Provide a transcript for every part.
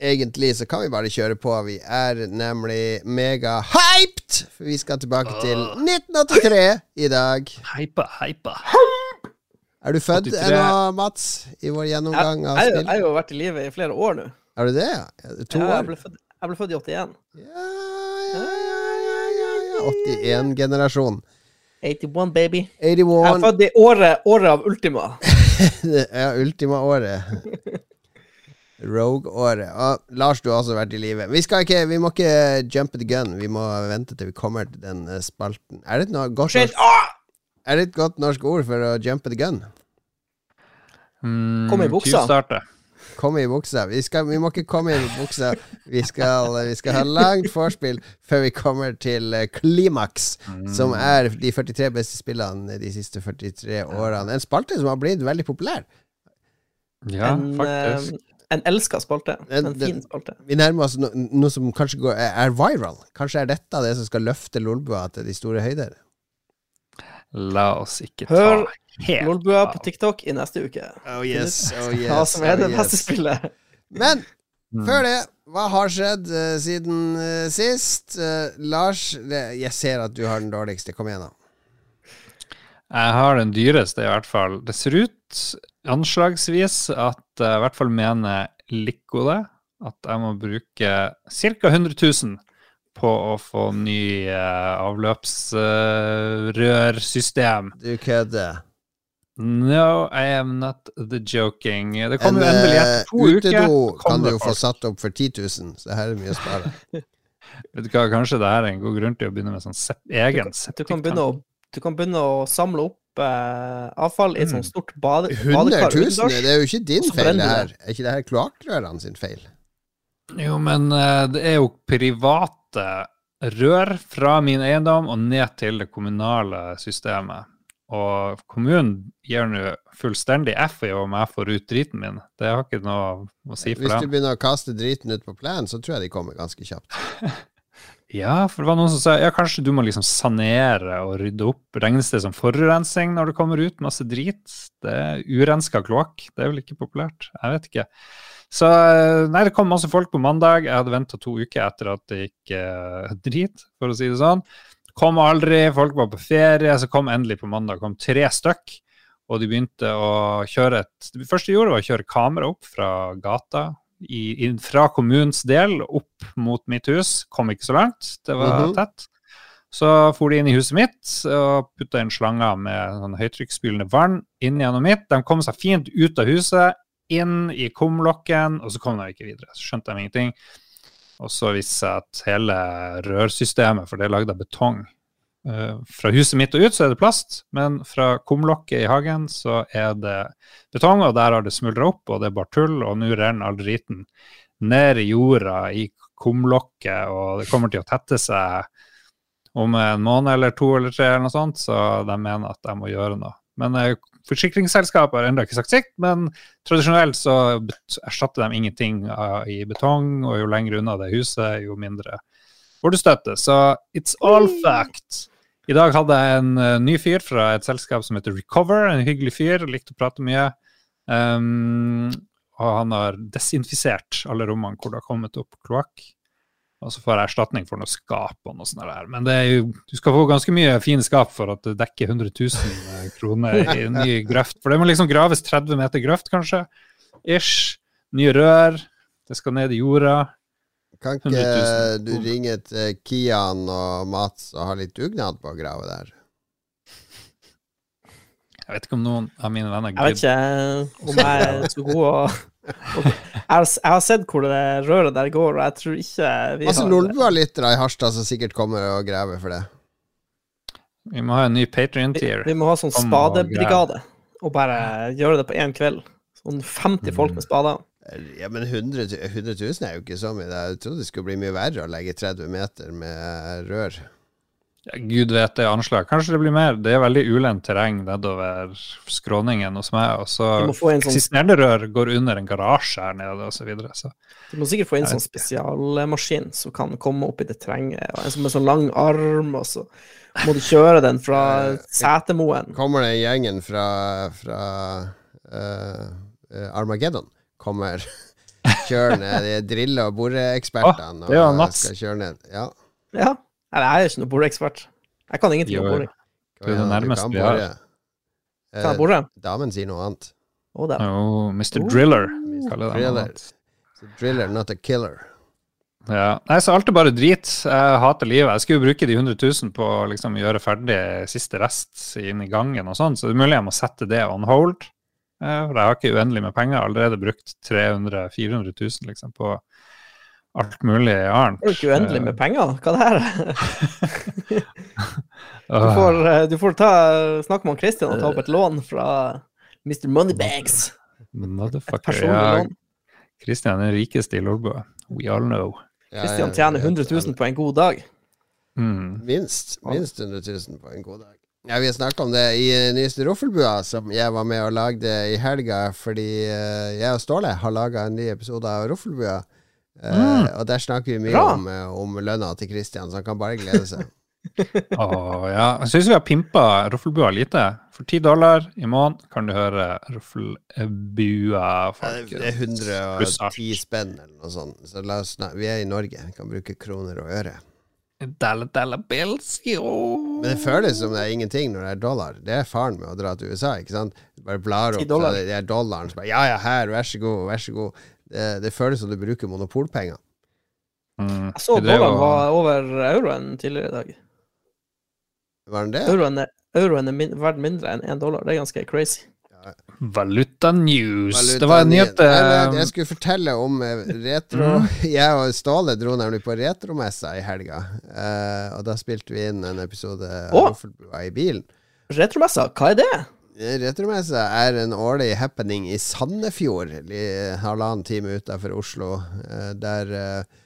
egentlig så kan vi bare kjøre på. Vi er nemlig mega-hyped! For vi skal tilbake til 1983 i dag. Hypa, hypa. Er du født 83. ennå, Mats? I vår gjennomgang av jeg, jeg spill? har jo vært i live i flere år nå. Er du det? ja? To Ja, år? jeg, ble født, jeg ble født i 81. Ja, ja, ja, ja, ja, ja. 81-generasjon. 81, baby. Jeg er født i året, året av Ultima. Ja, Ultima-året. Rogue-året. Og Lars, du har også vært i live. Vi, skal ikke, vi må ikke jumpe the gun. Vi må vente til vi kommer til den eh, spalten. Er det et, noe godt Shit, norsk, ah! er det et godt norsk ord for å jumpe the gun? Mm, Kom i buksa. tyvstarte. Komme i buksa. Vi, skal, vi må ikke komme i buksa. Vi skal, vi skal ha langt vorspiel før vi kommer til klimaks, mm. som er de 43 beste spillene de siste 43 årene. En spalte som har blitt veldig populær. Ja, en, faktisk. En elska spalte. En det, fin spalte. Vi nærmer oss no, noe som kanskje går, er viral. Kanskje er dette det som skal løfte Lolbua til de store høyder. La oss ikke ta Hør Lolbua på TikTok i neste uke. Oh yes, oh Hva som er det beste spillet. Men Mm. før det, hva har skjedd uh, siden uh, sist? Uh, Lars, det, jeg ser at du har den dårligste. Kom igjen, da. Jeg har den dyreste, i hvert fall. Det ser ut anslagsvis at jeg i hvert fall mener Lico det. At jeg må bruke ca. 100 000 på å få ny uh, avløpsrørsystem. Du kødder. no, I am not the joking. Det kommer En jo endelig eh, etter to uker. utedo kan du jo få satt opp for 10 000, så her er det mye å spare. Vet du hva, Kanskje det her er en god grunn til å begynne med sånn sep egen Du kan begynne å, du kan begynne å samle opp eh, avfall i et sånt stort bade, 100 badekar 000? Det er jo ikke din feil, det her. Er ikke det her kloakkrørene sin feil? Jo, men eh, det er jo private rør fra min eiendom og ned til det kommunale systemet. Og kommunen gir nå fullstendig F i om jeg får ut driten min. Det har ikke noe å si for Hvis du begynner å kaste driten ut på plenen, så tror jeg de kommer ganske kjapt. Ja, for det var noen som sa ja, kanskje du må liksom sanere og rydde opp. Regnes det som forurensning når det kommer ut masse drit? Det er urenska kloakk. Det er vel ikke populært? Jeg vet ikke. Så eh, nei, det kom masse folk på mandag. Jeg hadde venta to uker etter at det gikk eh, drit, for å si det sånn. Kom aldri, folk var på ferie, så kom endelig på mandag. kom tre stykk, og de begynte å kjøre et Det første de gjorde, var å kjøre kamera opp fra gata. I, i, fra kommunens del opp mot mitt hus. Kom ikke så langt, det var Mhm. tett. Så for de inn i huset mitt og putta inn slanger med sånn høytrykksspylende vann inn gjennom mitt. De kom seg fint ut av huset, inn i kumlokken, og så kom de ikke videre. Så skjønte de ingenting. Og så viste det seg at hele rørsystemet, for det er lagd av betong Fra huset mitt og ut så er det plast, men fra kumlokket i hagen så er det betong, og der har det smuldra opp, og det er bare tull, og nå renner all driten ned i jorda i kumlokket, og det kommer til å tette seg om en måned eller to eller tre, eller noe sånt, så de mener at de må gjøre noe. Men eh, forsikringsselskapet har ennå ikke sagt sitt, men tradisjonelt så erstatter de ingenting i betong, og jo lenger unna det huset, jo mindre får du støtte. Så it's all fact. I dag hadde jeg en uh, ny fyr fra et selskap som heter Recover, en hyggelig fyr, likte å prate mye. Um, og han har desinfisert alle rommene hvor det har kommet opp kloakk. Og så får jeg erstatning for noe skap og noe sånt der. Men det jo, du skal få ganske mye fine skap for at det dekker 100 000 kroner i en ny grøft. For det må liksom graves 30 meter grøft, kanskje. Ish. Nye rør. Det skal ned i jorda. Kan ikke du ringe til Kian og Mats og ha litt dugnad på å grave der? Jeg vet ikke om noen av mine venner Jeg vet ikke om jeg er så god å jeg, har, jeg har sett hvor det røret der går, og jeg tror ikke vi Altså har Lolbua-lyttere i Harstad som sikkert kommer og graver for det. Vi må ha en ny vi, Patrion-tier. vi må ha sånn Kom og spadebrigade, og bare gjøre det på én kveld. Sånn 50 folk Mm. med spader. Ja, men 100, 000 100 000 er jo ikke så mye. Jeg trodde det skulle bli mye verre å legge 30 meter med rør. Ja, Gud vet det er anslag. Kanskje det blir mer. Det er veldig ulendt terreng nedover skråningen hos meg. Og så sånn- eksisterende rør går under en garasje her nede, osv. så videre. Så Du må sikkert få inn en sånn spesialmaskin som kan komme opp i det terrenget. En som med sånn lang arm, og så må du kjøre den fra Setermoen. Kommer det gjengen fra, fra eh, eh, Armageddon? Kommer kjøre ned de og boreekspertene. Og Mats. skal kjøre ned. Ja. Ja. Nei, jeg er ikke noen boreekspert. Jeg kan ingenting om boring. Du er det nærmeste kan vi har. Kan jeg Eh, bore? Damen sier noe annet. Oh. Oh, Mr. Oh. Driller, Mr. Driller. driller, not a killer. Ja. Nei, så alt er bare drit. Jeg hater livet. Jeg skulle jo bruke de 100 000 på å liksom gjøre ferdig siste rest inn i gangen og sånn, så det er mulig jeg må sette det on hold. Eh, For jeg har ikke uendelig med penger. Jeg har allerede brukt 300 000-400 000 liksom, på alt mulig annet. Det er jo ikke uendelig med penger. Hva det her er Du får, eh, du får ta, snakke med Christian og ta opp et lån fra Mr. Moneybags. Motherfucker. Ja, lån. Christian er den rikeste i Lolbua. We all know. Christian tjener jeg 100 000 på en god dag. Mm. Minst. Minst 100 000 på en god dag. Ja, Vi har snakka om det i eh, nyeste Roffelbua, som jeg var med og lagde i helga, fordi eh, jeg og Ståle har laga en ny episode av Roffelbua. Eh, Og der snakker vi mye Bra. om, om lønna til Christian, så han kan bare glede seg. oh, ja. Jeg syns vi har pimpa Roffelbua lite. For ti dollar i måneden kan du høre Roffelbua. det er 110 spenn eller noe sånt. Så vi er i Norge, vi kan bruke kroner og øre. Dollar, dollar bills, jo. Men det føles som det er ingenting når det er dollar. Det er faren med å dra til USA, ikke sant? Du bare blar opp dollar. det er dollaren, så bare ja, ja, her, vær så god, vær så god. Det, det føles som du bruker monopolpenger. Mm. Jeg så dollaren var over euroen tidligere i dag. Var den det? Euroen er, euroen er min, verdt mindre enn én dollar. Det er ganske crazy. Valuta news. Valuta- det var en nyhet nei, eh, Jeg skulle fortelle om retro. retro Jeg og Ståle dro nemlig på retromessa i helga. Uh, og da spilte vi inn en episode av i bilen. Retromessa, hva er det? Eh, Retromessa er en årlig happening i Sandefjord, halvannen time utafor Oslo. uh, der uh,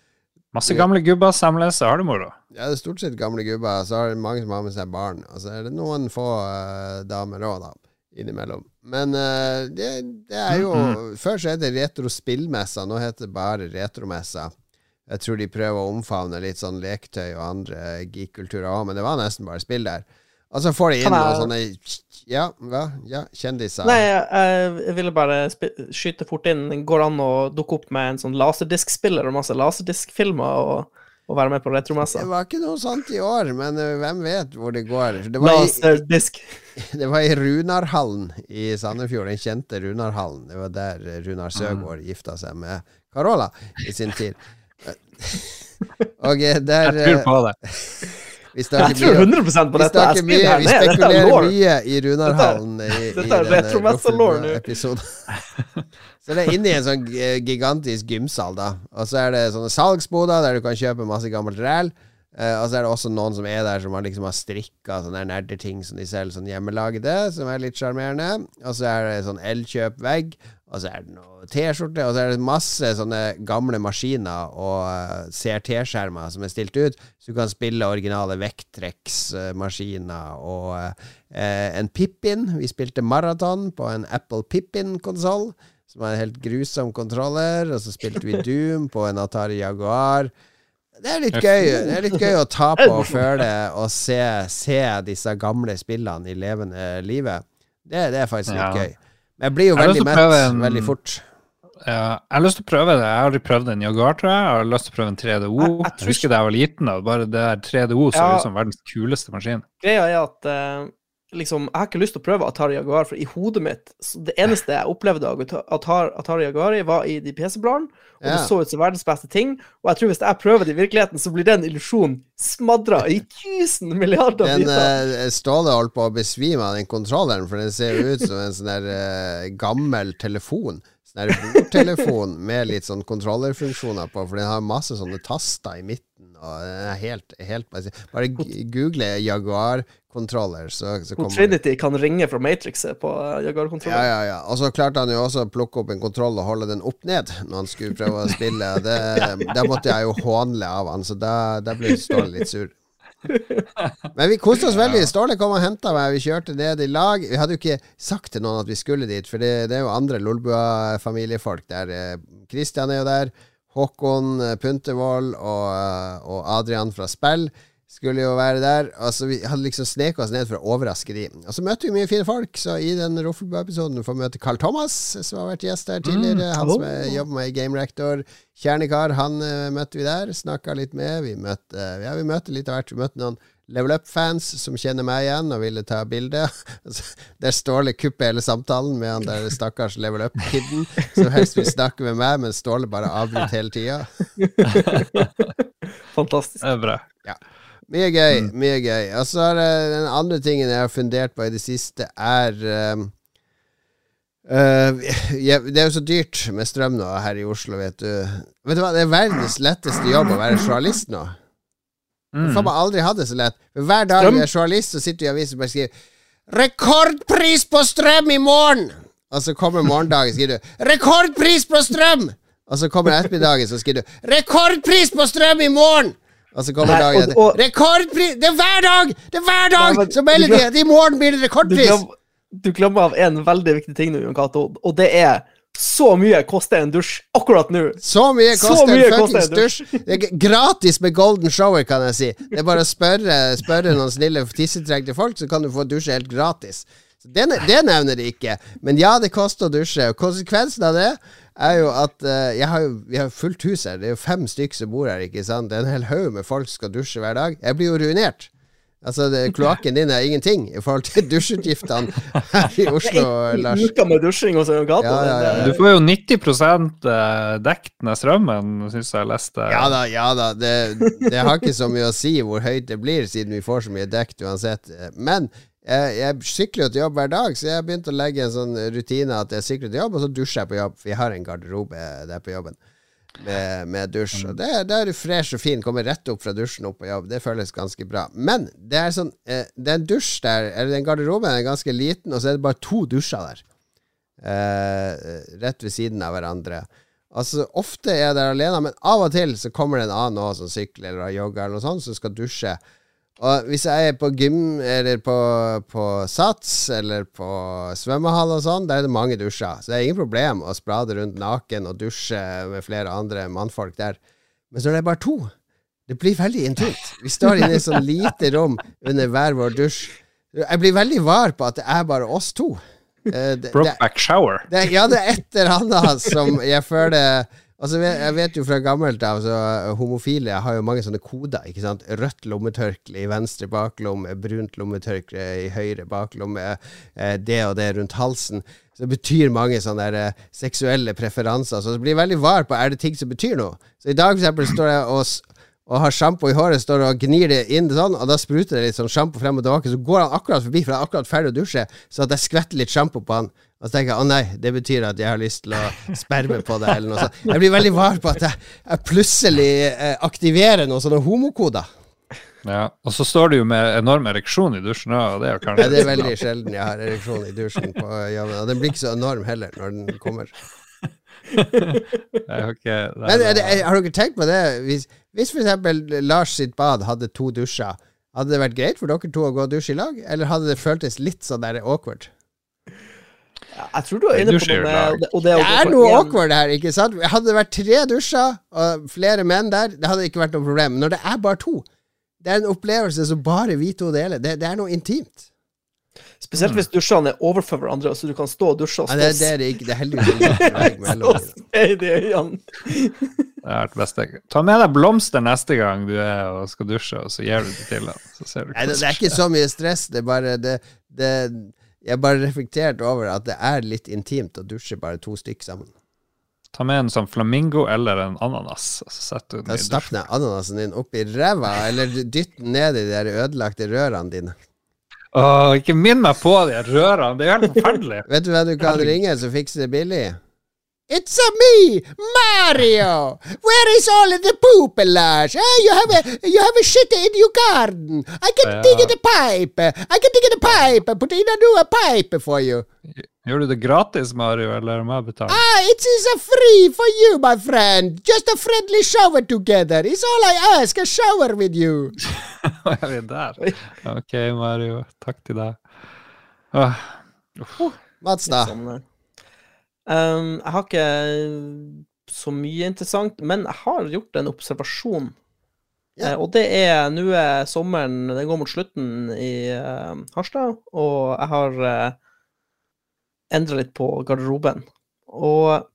Masse gamle gubber samles og har det moro. Ja, det er stort sett gamle gubber. Så er det mange som har med seg barn. Og så er det noen få eh, damer òg, da. Innimellom. Men uh, det, det er jo Før så het det Retro-spillmessa, nå heter det bare Retromessa. Jeg tror de prøver å omfavne litt sånn leketøy og andre geek-kulturer òg, men det var nesten bare spill der. Og så får de inn noen sånne Ja, hva? Ja, kjendiser. Nei, jeg, jeg ville bare skyte fort inn. Går an å dukke opp med en sånn laserdiskspiller og masse laserdiskfilmer og, og være med på retromessa? Det var ikke noe sånt i år, men eh, hvem vet hvor det går. Det var i, Det var i Runarhallen i Sandefjord, den kjente Runarhallen. Det var der eh, Runar Søgaard gifta seg med Carola i sin tid. Og eh, der Jeg tror på det. Vi Jeg tror 100 på dette. Vi, mye, vi ned. Dette spekulerer mye i Runarhallen i, i denne episoden. Så det er inni en sånn eh, gigantisk gymsal, da. Og så er det sånne salgsboder der du kan kjøpe masse gammelt ræl. Uh, og så er det også noen som er der som har liksom har strikka sånne nerdeting som de selger sånn hjemmelagde, som er litt sjarmerende. Og så er det sånn Elkjøp-vegg, og så er det noe T-skjorte, og så er det masse sånne gamle maskiner og eh, CRT-skjermer som er stilt ut, så du kan spille originale vekttrekksmaskiner og eh, en Pippin. Vi spilte maraton på en Apple Pippin-konsoll som var en helt grusom kontroller, og så spilte vi Doom på en Atari Jaguar. Det er litt gøy Det er litt gøy å ta på og føle og se, se disse gamle spillene i levende livet. Det, det er faktisk litt Ja. gøy. Jeg blir jo Jeg veldig mett en- veldig fort. Ja, jeg har lyst til å prøve det. Jeg har aldri prøvd en Jaguar, tror jeg. Jeg har lyst til å prøve en 3DO. Jeg- Jeg, jeg husker da jeg var liten, da. bare det der 3DO så Ja. ut som verdens kuleste maskin. Greia er at uh, liksom, jeg har ikke lyst til å prøve Atari Jaguar, for i hodet mitt så Det eneste jeg opplevde av Atari Jaguar var i de PC-bladene, og Ja. det så ut som verdens beste ting. Og jeg tror hvis jeg prøver det i virkeligheten, så blir den illusjonen smadra i tusen milliarder Den biter. eh, Ståle holdt på å besvime av den kontrolleren, for den ser ut som en sånn der uh, gammel telefon. Sånn der bordtelefon med litt sånn kontrollerfunksjoner på, for den har masse sånne taster i midten. Og helt, helt Bare google Jaguar-kontroller, så, så kommer. Trinity kan ringe fra Matrixet på eh, Ja, Jaguar-kontrollen. ja, ja. Og så klarte han jo også å plukke opp en kontroll og holde den opp ned når han skulle prøve å spille. Det, da måtte jeg jo hånle av han, så da, da ble Ståle litt sur. Men vi koste oss veldig. Ståle kom og henta meg, vi kjørte ned i lag. Vi hadde jo ikke sagt til noen at vi skulle dit, for det, det er jo andre Lolbua-familiefolk der. Kristian er jo der. Håkon eh, Puntervold og, eh, og Adrian fra Spill. skulle jo være der. Altså, vi hadde liksom sneket oss ned for å overraske de. Og så møtte vi mye fine folk, så i den Roffelbø-episoden får vi møte Carl Thomas, som har vært gjest der tidligere. Mm. Han som jobber med Game Rector. Kjernekar, han uh, møtte vi der. Snakka litt med. Vi møtte, ja, vi møtte litt av hvert. Vi møtte noen Level Up-fans som kjenner meg igjen og ville ta bilde. Altså, Der Ståle kupper hele samtalen med han der stakkars Level Up-kiden som helst vil snakke med meg, men Ståle bare avbryter hele tida. Fantastisk. Det er bra. Mye gøy. mye gøy Og så er det den andre tingen jeg har fundert på i det siste, er um, uh, ja, Det er jo så dyrt med strøm nå her i Oslo, vet du. Vet du hva, Det er verdens letteste jobb å være journalist nå. Mm. Jeg har aldri hatt det så lett. Hver dag jeg er journalist, så sitter du i avisen og bare skriver 'Rekordpris på strøm i morgen!' Og så kommer morgendagen, skriver du 'Rekordpris på strøm!' Og så kommer ettermiddagen, så skriver du 'Rekordpris på strøm i morgen!' Og så kommer dagen etter. 'Rekordpris!' Det er hver dag! Det er hver dag! Nei, men- så melder de at i morgen blir det rekordpris! du glemmer av en veldig viktig ting nå, Jon Cato, og det er så mye koster en dusj akkurat nå. Så mye Så koster mye en fuckings dusj. Det er gratis med golden shower, kan jeg si. Det er bare å spørre, spørre noen snille tissetrengte folk, så kan du få dusje helt gratis. Det, det nevner de ikke. Men ja, det koster å dusje. Og konsekvensen av det er jo at uh, har jo, Vi har fullt hus her. Det er jo fem stykker som bor her, ikke sant. Det er en hel haug med folk som skal dusje hver dag. Jeg blir jo ruinert. Altså, Kloakken din er ingenting i forhold til dusjutgiftene her i Oslo, Lars. Uka med dusjing hos Cato. Ja, ja, ja, ja. Du får jo 90 eh, dekt med strømmen, syns jeg leste. Ja da, ja da. Det, det har ikke så mye å si hvor høyt det blir, siden vi får så mye dekt uansett. Men jeg, jeg sykler jo til jobb hver dag, så jeg har begynt å legge en sånn rutine at jeg sykler til jobb, og så dusjer jeg på jobb. Jeg har en garderobe der på jobben med, med dusj. Og det er du fresh og fin, kommer rett opp fra dusjen opp på jobb. Det føles ganske bra. Men det er sånn eh, Det er en dusj der, eller den garderoben er ganske liten, og så er det bare to dusjer der. Eh, rett ved siden av hverandre. Altså Ofte er jeg der alene, men av og til så kommer det en annen også, som sykler eller har jogga, eller noe sånt, som skal dusje. Og hvis jeg er på gym eller på, på Sats eller på svømmehall og sånn, der er det mange dusjer. Så det er ingen problem å sprade rundt naken og dusje med flere andre mannfolk der. Men så er det bare to. Det blir veldig intimt. Vi står inne i et sånn lite rom under hver vår dusj. Jeg blir veldig var på at det er bare oss to. Eh, Brokeback shower. det, ja, det er et eller annet som jeg føler Altså, jeg- vet jo fra gammelt av, altså, homofile har jo mange sånne koder, ikke sant. Rødt lommetørkle i venstre baklomme, brunt lommetørkle i høyre baklomme, eh, det og det rundt halsen. Så det betyr mange sånne der, eh, seksuelle preferanser. Så det blir veldig var på er det ting som betyr noe. Så i dag, for eksempel, står jeg og og har sjampo i håret, står og gnir det inn sånn, og da spruter det litt sånn sjampo frem og tilbake, så går han akkurat forbi, for han er akkurat ferdig å dusje, så at jeg skvetter litt sjampo på han. Og så tenker jeg å nei, det betyr at jeg har lyst til å sperme på deg, eller noe sånt. Jeg blir veldig var på at jeg, jeg plutselig eh, aktiverer noen sånne homokoder. Ja. Og så står du jo med enorm ereksjon i dusjen òg, og det er jo kanskje Ja, det er veldig sjelden jeg har ereksjon i dusjen på jobben, og den blir ikke så enorm heller når den kommer. Ikke Men det, har dere tenkt på det? Hvis, hvis eksempel Lars sitt bad hadde to dusjer, hadde det vært greit for dere to å gå og dusje i lag, eller hadde det føltes litt sånn der awkward? Ja, jeg tror du er inne på noe med og det Det er noe en- awkward her, ikke sant? Hadde det vært tre dusjer og flere menn der, det hadde ikke vært noe problem. Men når det er bare to, det er en opplevelse som bare vi to deler. Det, det er noe intimt. Spesielt hvis dusjene er overfor hverandre, så du kan stå og dusje og Ja, stå det, det er det ikke. Det er heldigvis ikke. Det er det beste. Ta med deg blomster neste gang du er og skal dusje, og så gir du det til ham. Så ser du Nei, det, det er ikke så mye stress. Det er bare det, det, Jeg bare reflektert over at det er litt intimt å dusje bare to stykker sammen. Ta med en sånn flamingo eller en ananas, og så setter du den Da. Stapp ned ananasen din opp i ræva, eller dytt den ned i de der ødelagte rørene dine. Åh, ikke minn meg på de rørene, det er helt forferdelig. Vet du hvem du kan ringe så fikser det billig? It's a me, Mario! Where is all the poop, Lars? Eh, you have a you have a shit in your garden. I can Ja. dig in the pipe. I can dig in a pipe. Put in a new pipe for you. Gjør du det gratis, Mario, eller må jeg betale? Ah, it is a free for you, my friend. Just a friendly shower together. It's all I ask. A shower with you. Er vi der? Oi. Ok, Mario. Takk til deg. Åh, Mats, da? Eh. Um, jeg har ikke så mye interessant, men jeg har gjort en observasjon Ja. Uh, og det er Nå er sommeren Den går mot slutten i uh, Harstad, og jeg har uh, endra litt på garderoben. Og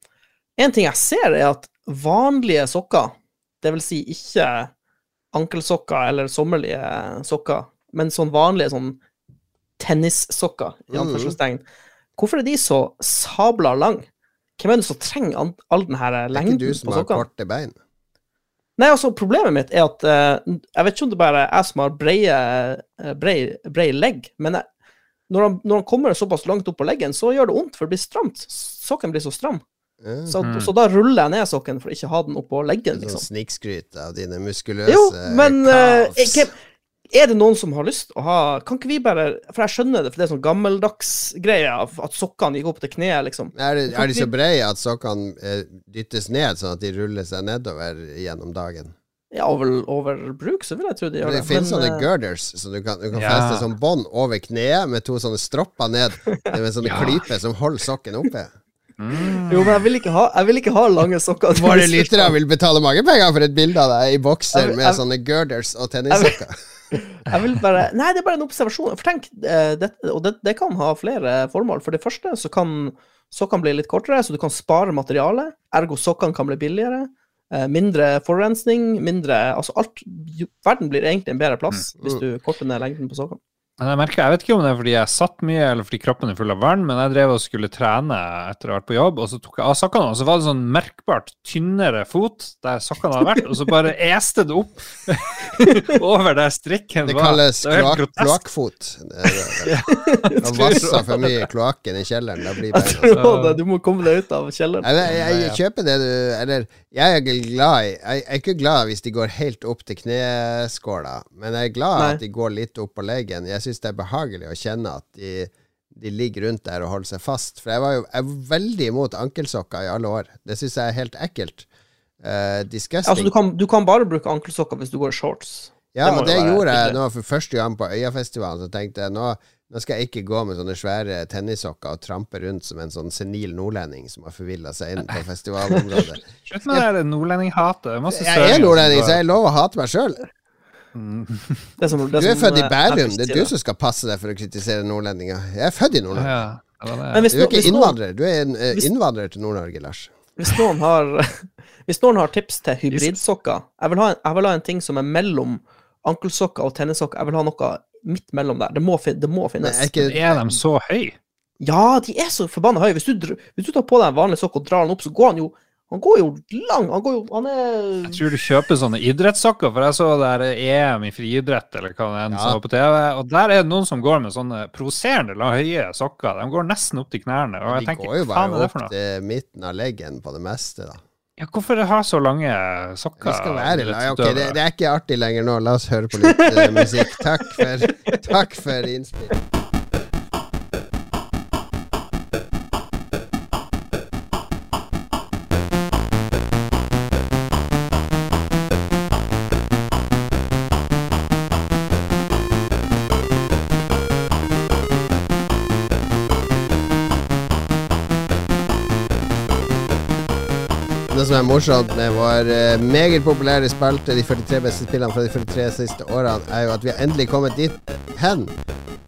en ting jeg ser, er at vanlige sokker, det vil si ikke ankelsokker eller sommerlige sokker, men sånn vanlige sånn tennissokker, i Mm. Hvorfor er de så sabla lang? Hvem er det som trenger all den her Det er ikke du som har sokkene? korte bein. Nei, altså, problemet mitt er at uh, Jeg vet ikke om det bare er jeg som har breie, eh, brei, legg, men jeg, når, han, når han kommer såpass langt opp på leggen, så gjør det vondt, for det blir stramt. Sokken blir så stram. Mm. Så, så da ruller jeg ned sokken for å ikke ha den oppå leggen, Sånn liksom. snikskryt av dine muskuløse Jo, men eh, er det noen som har lyst å ha Kan ikke vi bare For jeg skjønner det, for det er sånn gammeldagsgreie at sokkene gikk opp til kneet, liksom. Er, det, er de så brede at sokkene eh, dyttes ned, sånn at de ruller seg nedover gjennom dagen? Ja, over, over bruk, så vil jeg tro de gjør det det. finnes sånne eh, girders, så du kan, du kan Ja. feste sånn bånd over kneet med to sånne stropper ned, med sånne Ja. klyper som holder sokken oppe. Mm. Jo, men jeg vil ikke ha, jeg vil ikke ha lange sokker. Våre lyttere vil betale mange penger for et bilde av deg i bokser Jeg- med jeg- sånne girders og tennissokker. Jeg vil bare Nei, det er bare en observasjon. For tenk, eh, det, og det, det kan ha flere formål. For det første så kan sokkene bli litt kortere, så du kan spare materiale. Ergo sokkene kan bli billigere. Eh, mindre forurensning, mindre Altså alt Verden blir egentlig en bedre plass Mm. hvis du korter ned lengden på sokkene. Men jeg merker, jeg vet ikke om det er fordi jeg satt mye, eller fordi kroppen er full av vann, men jeg drev og skulle trene etter å ha vært på jobb, og så tok jeg av sokkene, og så var det sånn merkbart tynnere fot der sokkene hadde vært, og så bare este det opp over der strikken Det var. kalles Det kalles kloakkfot. Og vassa for mye i kloakken i kjelleren. Da blir Jeg tror det, du må komme deg ut av kjelleren. jeg, jeg, jeg kjøper det du Eller, jeg er glad i Jeg er ikke glad hvis de går helt opp til kneskåla, men jeg er glad Nei. at de går litt opp på leggen. Jeg syns det er behagelig å kjenne at de, de ligger rundt der og holder seg fast. For jeg var jo jeg var veldig imot ankelsokker i alle år. Det syns jeg er helt ekkelt. Uh, disgusting. Altså, du kan, du kan bare bruke ankelsokker hvis du går i shorts. Ja, Det og det gjorde jeg nå for første gang på Øyafestivalen. Så tenkte jeg nå, nå skal jeg ikke gå med sånne svære tennissokker og trampe rundt som en sånn senil nordlending som har forvilla seg inn på festivalområdet. Slutt med det nordlendinghatet. Jeg er nordlending, så jeg er lov å hate meg sjøl. Mm. Det som, det Du er som, født i eh, Bærum. Det er du som skal passe deg for å kritisere nordlendinger. Jeg er født i Nord-Norge. Ja, hvis, Du er ikke innvandrer. Du er en eh, hvis- innvandrer til Nord-Norge, Lars. hvis, noen har, hvis noen har tips til hybridsokker jeg vil, ha en, jeg vil ha en ting som er mellom ankelsokker og tennissokker. Jeg vil ha noe midt mellom der. Det må, det må finnes. er ikke Er de så høye? Ja, de er så forbanna høye. Hvis du, hvis du tar på deg en vanlig sokk og drar den opp, så går han jo Han går jo lang. Han går jo Han er Jeg tror du kjøper sånne idrettssokker, for jeg så der EM i friidrett, eller hva det er Ja. som var på TV, og der er det noen som går med sånne provoserende høye sokker. De går nesten opp til knærne. Og jeg De tenker, går jo hva faen er bare det for opp til midten av leggen på det meste, da. Ja, hvorfor ha så lange sokker? Skal være ja, okay, det, det er ikke artig lenger nå. La oss høre på litt uh, musikk. Takk for, takk for innspill. Som er morsomt med vår eh, meget populære spalte, de 43 beste spillene fra de 43 siste årene, er jo at vi har endelig kommet dit hen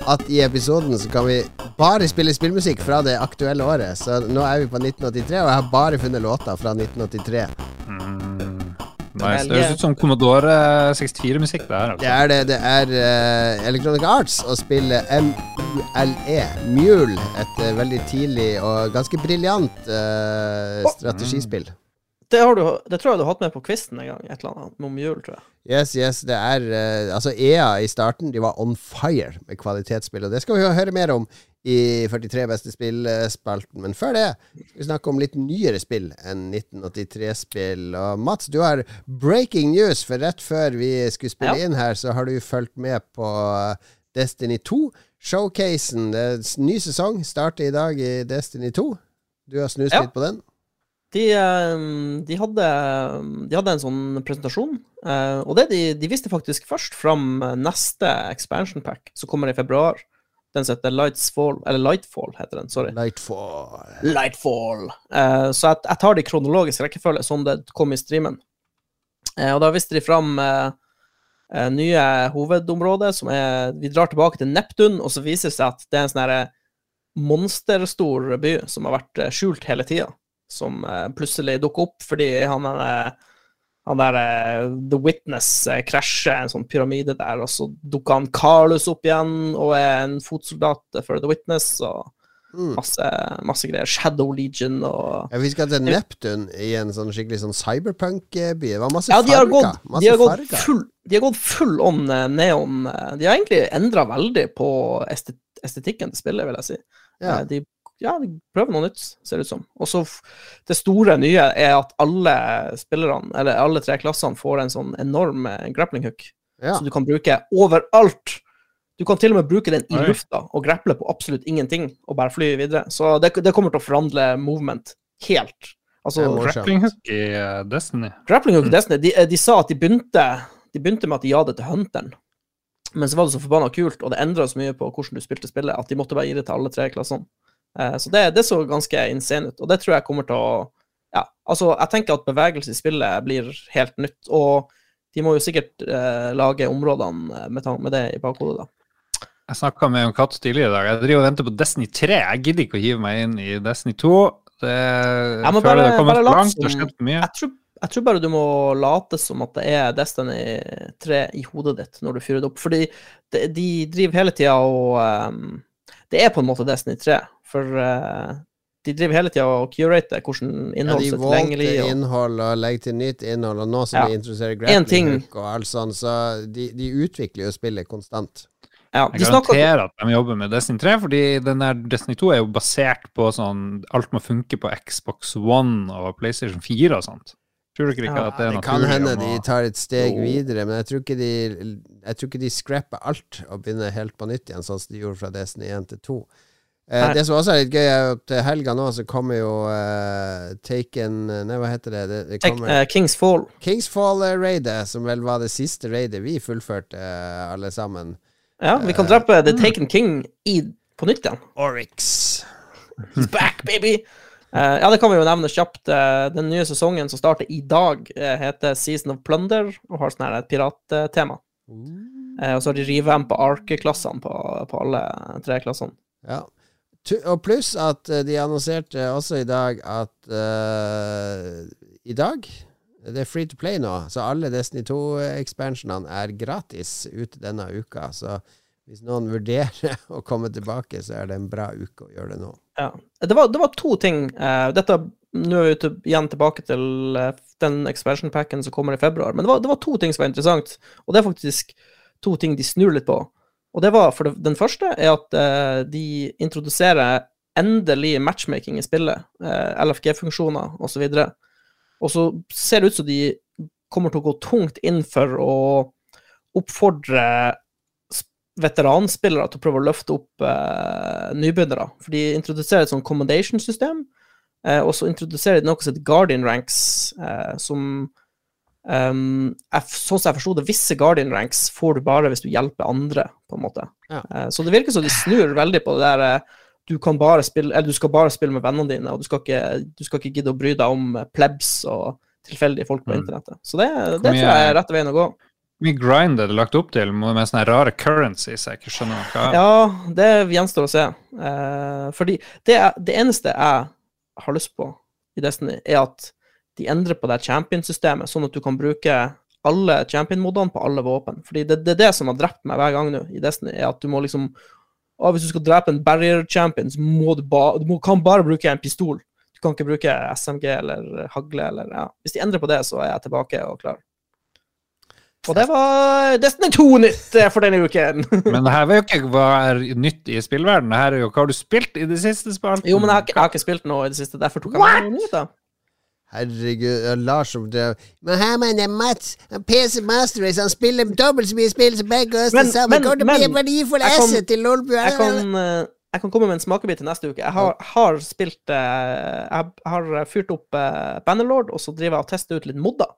at i episoden så kan vi bare spille spillmusikk fra det aktuelle året. Så nå er vi på 1983, og jeg har bare funnet låter fra 1983. Mm, nice. Det høres ut som Commodore 64-musikk, det altså. Det er det. Det er uh, Electronic Arts å spille MULE, Mule, et uh, veldig tidlig og ganske briljant uh, strategispill. Det, har du, det tror jeg du har hatt med på quizen en gang. Et eller annet om jul, tror jeg. Yes, yes, det er uh, Altså, EA i starten, de var on fire med kvalitetsspill, og det skal vi jo høre mer om i 43 beste spill-spalten. Men før det skal vi snakke om litt nyere spill enn 1983-spill. Og Mats, du har breaking news, for rett før vi skulle spille Ja. inn her, så har du fulgt med på eh, Destiny 2. Showcasen. Ny sesong starter i dag i Destiny 2. Du har snust Ja. litt på den? De, eh, de, hadde, de hadde en sånn presentasjon, eh, og det de, de viste faktisk først fram neste expansion pack, som kommer i februar. Den som heter Lightsfall, eller Lightfall, heter den. Sorry. Lightfall. Lightfall. Eh, så jeg, jeg tar det i kronologisk rekkefølge, som det kom i streamen. Eh, og da viste de fram eh, eh, nye hovedområder, som er Vi drar tilbake til Neptun, og så viser det seg at det er en sånn monsterstor by som har vært eh, skjult hele tida, som eh, plutselig dukker opp fordi han er han der eh, The Witness eh, krasjer en sånn pyramide der, og så dukker han Carlos opp igjen og er en fotsoldat for The Witness, og Mm. masse, masse greier. Shadow Legion og Ja, vi skal til Neptun i en sånn skikkelig sånn cyberpunk-by. Det var masse Ja, de har farger. gått, Masse de har gått farger. full De har gått full on neon. De har egentlig endra veldig på estet estetikken til spillet, vil jeg si. Ja. De, ja, vi prøver noe nytt, ser det ut som. Og så Det store nye er at alle spillerne, eller alle tre klassene, får en sånn enorm eh, grappling hook, Ja. som du kan bruke overalt. Du kan til og med bruke den i Oi. lufta og grapple på absolutt ingenting, og bare fly videre. Så det, det kommer til å forandre movement helt. Altså. Grappling hook i eh, Destiny. Grappling Hook i Destiny, de, de sa at de begynte, de begynte med at de ga det til Hunteren. Men så var det så forbanna kult, og det endra så mye på hvordan du spilte spillet, at de måtte bare gi det til alle tre klassene. Eh, så det, det så ganske insane ut, og det tror jeg kommer til å Ja, altså, jeg tenker at bevegelse i spillet blir helt nytt, og de må jo sikkert eh, lage områdene med, med det i bakhodet, da. Jeg snakka med en katt tidligere i dag. Jeg driver og venter på Destiny 3. Jeg gidder ikke å hive meg inn i Destiny 2. Det, jeg Ja, føler det har lat langt. Det har skjedd for mye. Jeg tror, jeg tror bare du må late som at det er Destiny 3 i hodet ditt når du fyrer det opp. Fordi de, de driver hele tida og um, Det er på en måte Destiny 3, for uh, de driver hele tida og curater hvordan Ja, innhold de som er valgte tilgjengelig. Og, innhold og legger til nytt innhold, og nå som Ja. de introduserer En ting- grappling hook og alt sånt, så de, de utvikler jo spillet konstant. ja, Jeg de snakker garanterer at de jobber med Destiny 3, fordi den der Destiny 2 er jo basert på sånn Alt må funke på Xbox One og PlayStation 4 og sånt. Tror dere ikke Ja, at det er Det kan hende de tar et steg Jo. videre, men jeg tror ikke de Jeg tror ikke de scrapper alt og begynner helt på nytt igjen, sånn som de gjorde fra Destiny 1 til 2. Eh, det som også er litt gøy, er at til helga nå så kommer jo uh, Taken Nei, hva heter det? det, det Tek- kommer, eh, Kings Fall. Kingsfall-raidet, som vel var det siste raidet vi fullførte, uh, alle sammen. Ja, vi kan Eh, drepe The Taken King i, på nytt igjen. Oryx. He's back, baby! Eh, ja, det kan vi jo nevne kjapt. Eh, den nye sesongen som starter i dag, eh, heter Season of Plunder og har sånn her et pirattema. Eh, og så har de revampa Arke-klassene på, på alle tre klassene. Ja. Og pluss at eh, de annonserte også i dag at uh, I dag Det er free to play nå, så alle Destiny 2-expansionene er gratis ut denne uka. Så hvis noen vurderer å komme tilbake, så er det en bra uke å gjøre det nå. Ja. Det, var, det var to ting. Uh, dette Nå er vi igjen tilbake til den expansion packen som kommer i februar. Men det var, det var to ting som var interessant, og det er faktisk to ting de snur litt på. Og det var for Den første er at eh, de introduserer endelig matchmaking i spillet. eh, LFG-funksjoner osv. Og så ser det ut som de kommer til å gå tungt inn for å oppfordre veteranspillere til å prøve å løfte opp eh, nybegynnere. For de introduserer et sånt commendation-system, eh, og så introduserer de noe som heter Guardian Ranks, eh, som ehm, jeg, Sånn som jeg forsto det, visse Guardian Ranks får du bare hvis du hjelper andre, på en måte. Ja. Uh, så det virker som de snur veldig på det der uh, du kan bare spille, eller du skal bare spille med vennene dine, og du skal ikke, du skal ikke gidde å bry deg om eh, plebs og tilfeldige folk på Mm. internettet. Så det, det mye, tror jeg er rette veien å gå. Hvor mye grind er det lagt opp til med sånne rare currencies jeg ikke skjønner noe av? Ja, det gjenstår å se. Uh, fordi det, det eneste jeg har lyst på i Destiny, er at de endrer på det champion-systemet, sånn at du kan bruke alle champion-modene på alle våpen. Fordi det, det er det som har drept meg hver gang nå i Destiny, er at du må liksom å, Hvis du skal drepe en barrier-champion, så må du, ba, du må, kan bare bruke en pistol. Du kan ikke bruke SMG eller hagle eller ja. Hvis de endrer på det, så er jeg tilbake og klar. Og det var Destiny 2-nytt eh, for denne uken. Men det her var jo ikke være nytt i spillverdenen. Det her er jo hva har du spilt i det siste spillet? Jo, men jeg har, ikke, jeg har ikke spilt noe i det siste, derfor tok jeg meg noe nytt. Herregud, Lars som drev Men Herman er Mats, han PC Master Race, han spiller dobbelt så mye spill som begge oss til sammen. men- Kommer til å bli en verdifull jeg kan- asset til Lolbu. Jeg kan, eh, jeg kan komme med en smakebit til neste uke. Jeg har, har spilt eh, Jeg har fyrt opp uh, Bannerlord, og så driver jeg og tester ut litt modder.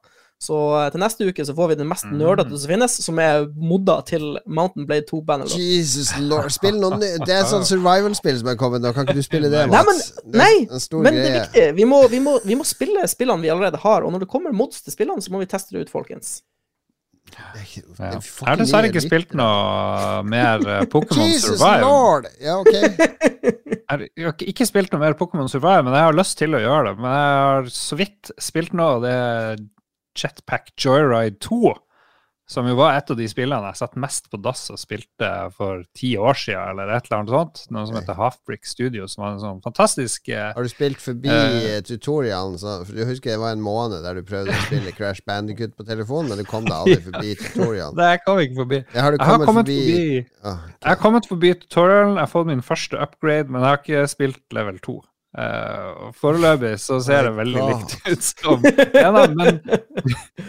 Så eh, til neste uke så får vi den mest Mm. nerdete som finnes, som er modda til Mountain Blade 2 Bannerlord. Jesus lord. Spill noe nytt. Det er sånn survival-spill som er kommet nå. Kan ikke du spille det, Nei, men- Mats? Det er Nei, en stor Men det er viktig. Vi må, vi, må, vi må spille spillene vi allerede har, og når det kommer mods til spillene, så må vi teste det ut, folkens. det er ikke- det er Jeg har dessverre ikke spilt noe mer eh, Pokémon Jesus Survive. lord! Ja, ok. Jeg har ikke- ikke spilt noe mer Pokémon Survive, men jeg har lyst til å gjøre det. Men jeg har så vidt spilt noe, det er Jetpack Joyride 2. Som jo var et av de spillene jeg satt mest på dass og spilte for ti år siden, eller et eller annet sånt. Noe som heter Halfbrick Studio, som var en sånn fantastisk eh, Har du spilt forbi uh, tutorialen? Så, for du husker det var en måned der du prøvde å spille Crash Bandicut på telefonen, men du kom deg aldri forbi tutorialen. Kom jeg ikke forbi. Jeg har du Jeg har kommet, forbi, forbi, oh, okay. Jeg har kommet forbi tutorialen, jeg har fått min første upgrade, men jeg har ikke spilt level 2. Uh, foreløpig så ser det veldig likt ut som ja, da, men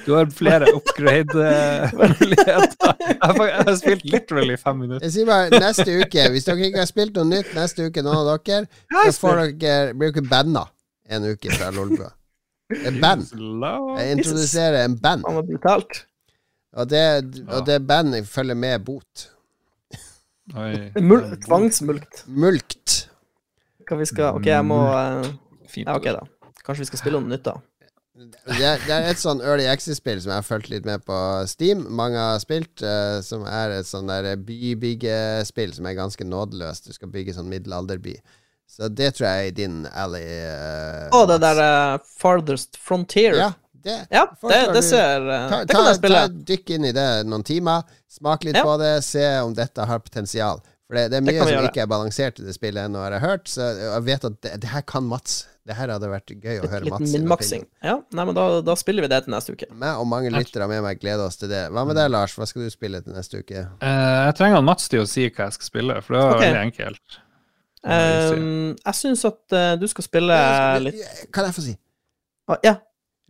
du har flere upgrade-muligheter. jeg, jeg har spilt literally fem minutter. Jeg sier bare neste uke, hvis dere ikke har spilt noe nytt neste uke, noen av dere, så får dere, blir dere banna en uke fra Lolbua. En band. Jeg introduserer en band, og det, og det bandet følger med bot. Oi. Mul tvangsmulkt. Mulkt. Hva vi skal Ok, jeg må eh, Ja, ok, da. Kanskje vi skal spille noe nytt, da. Det er, det er et sånn Early Access-spill som jeg har fulgt litt med på Steam. Mange har spilt, Uh, som er et sånn der bybyggespill som er ganske nådeløst. Du skal bygge sånn middelalderby. Så det tror jeg er i din alley. Uh, Å, det der uh, Farthest Frontier. Ja, det. Ja, det, det ser uh, Ta, Det kan jeg spille. ta Dykk inn i det noen timer. Smak litt Ja. på det. Se om dette har potensial. For det, det er mye det som gjøre. ikke er balansert i det spillet ennå, har jeg hørt. Så jeg vet at det, det her kan Mats. Det her hadde vært gøy å høre Mats. Litt minmaksing. Ja, nei, men da, da spiller vi det til neste uke. Meg og mange lyttere med meg gleder oss til det. Hva med deg, Lars? Hva skal du spille til neste uke? Uh, jeg trenger han Mats til å si hva jeg skal spille, for det var okay. veldig enkelt. Um, jeg syns at uh, du skal spille litt Kan jeg få si? Ah, Ja.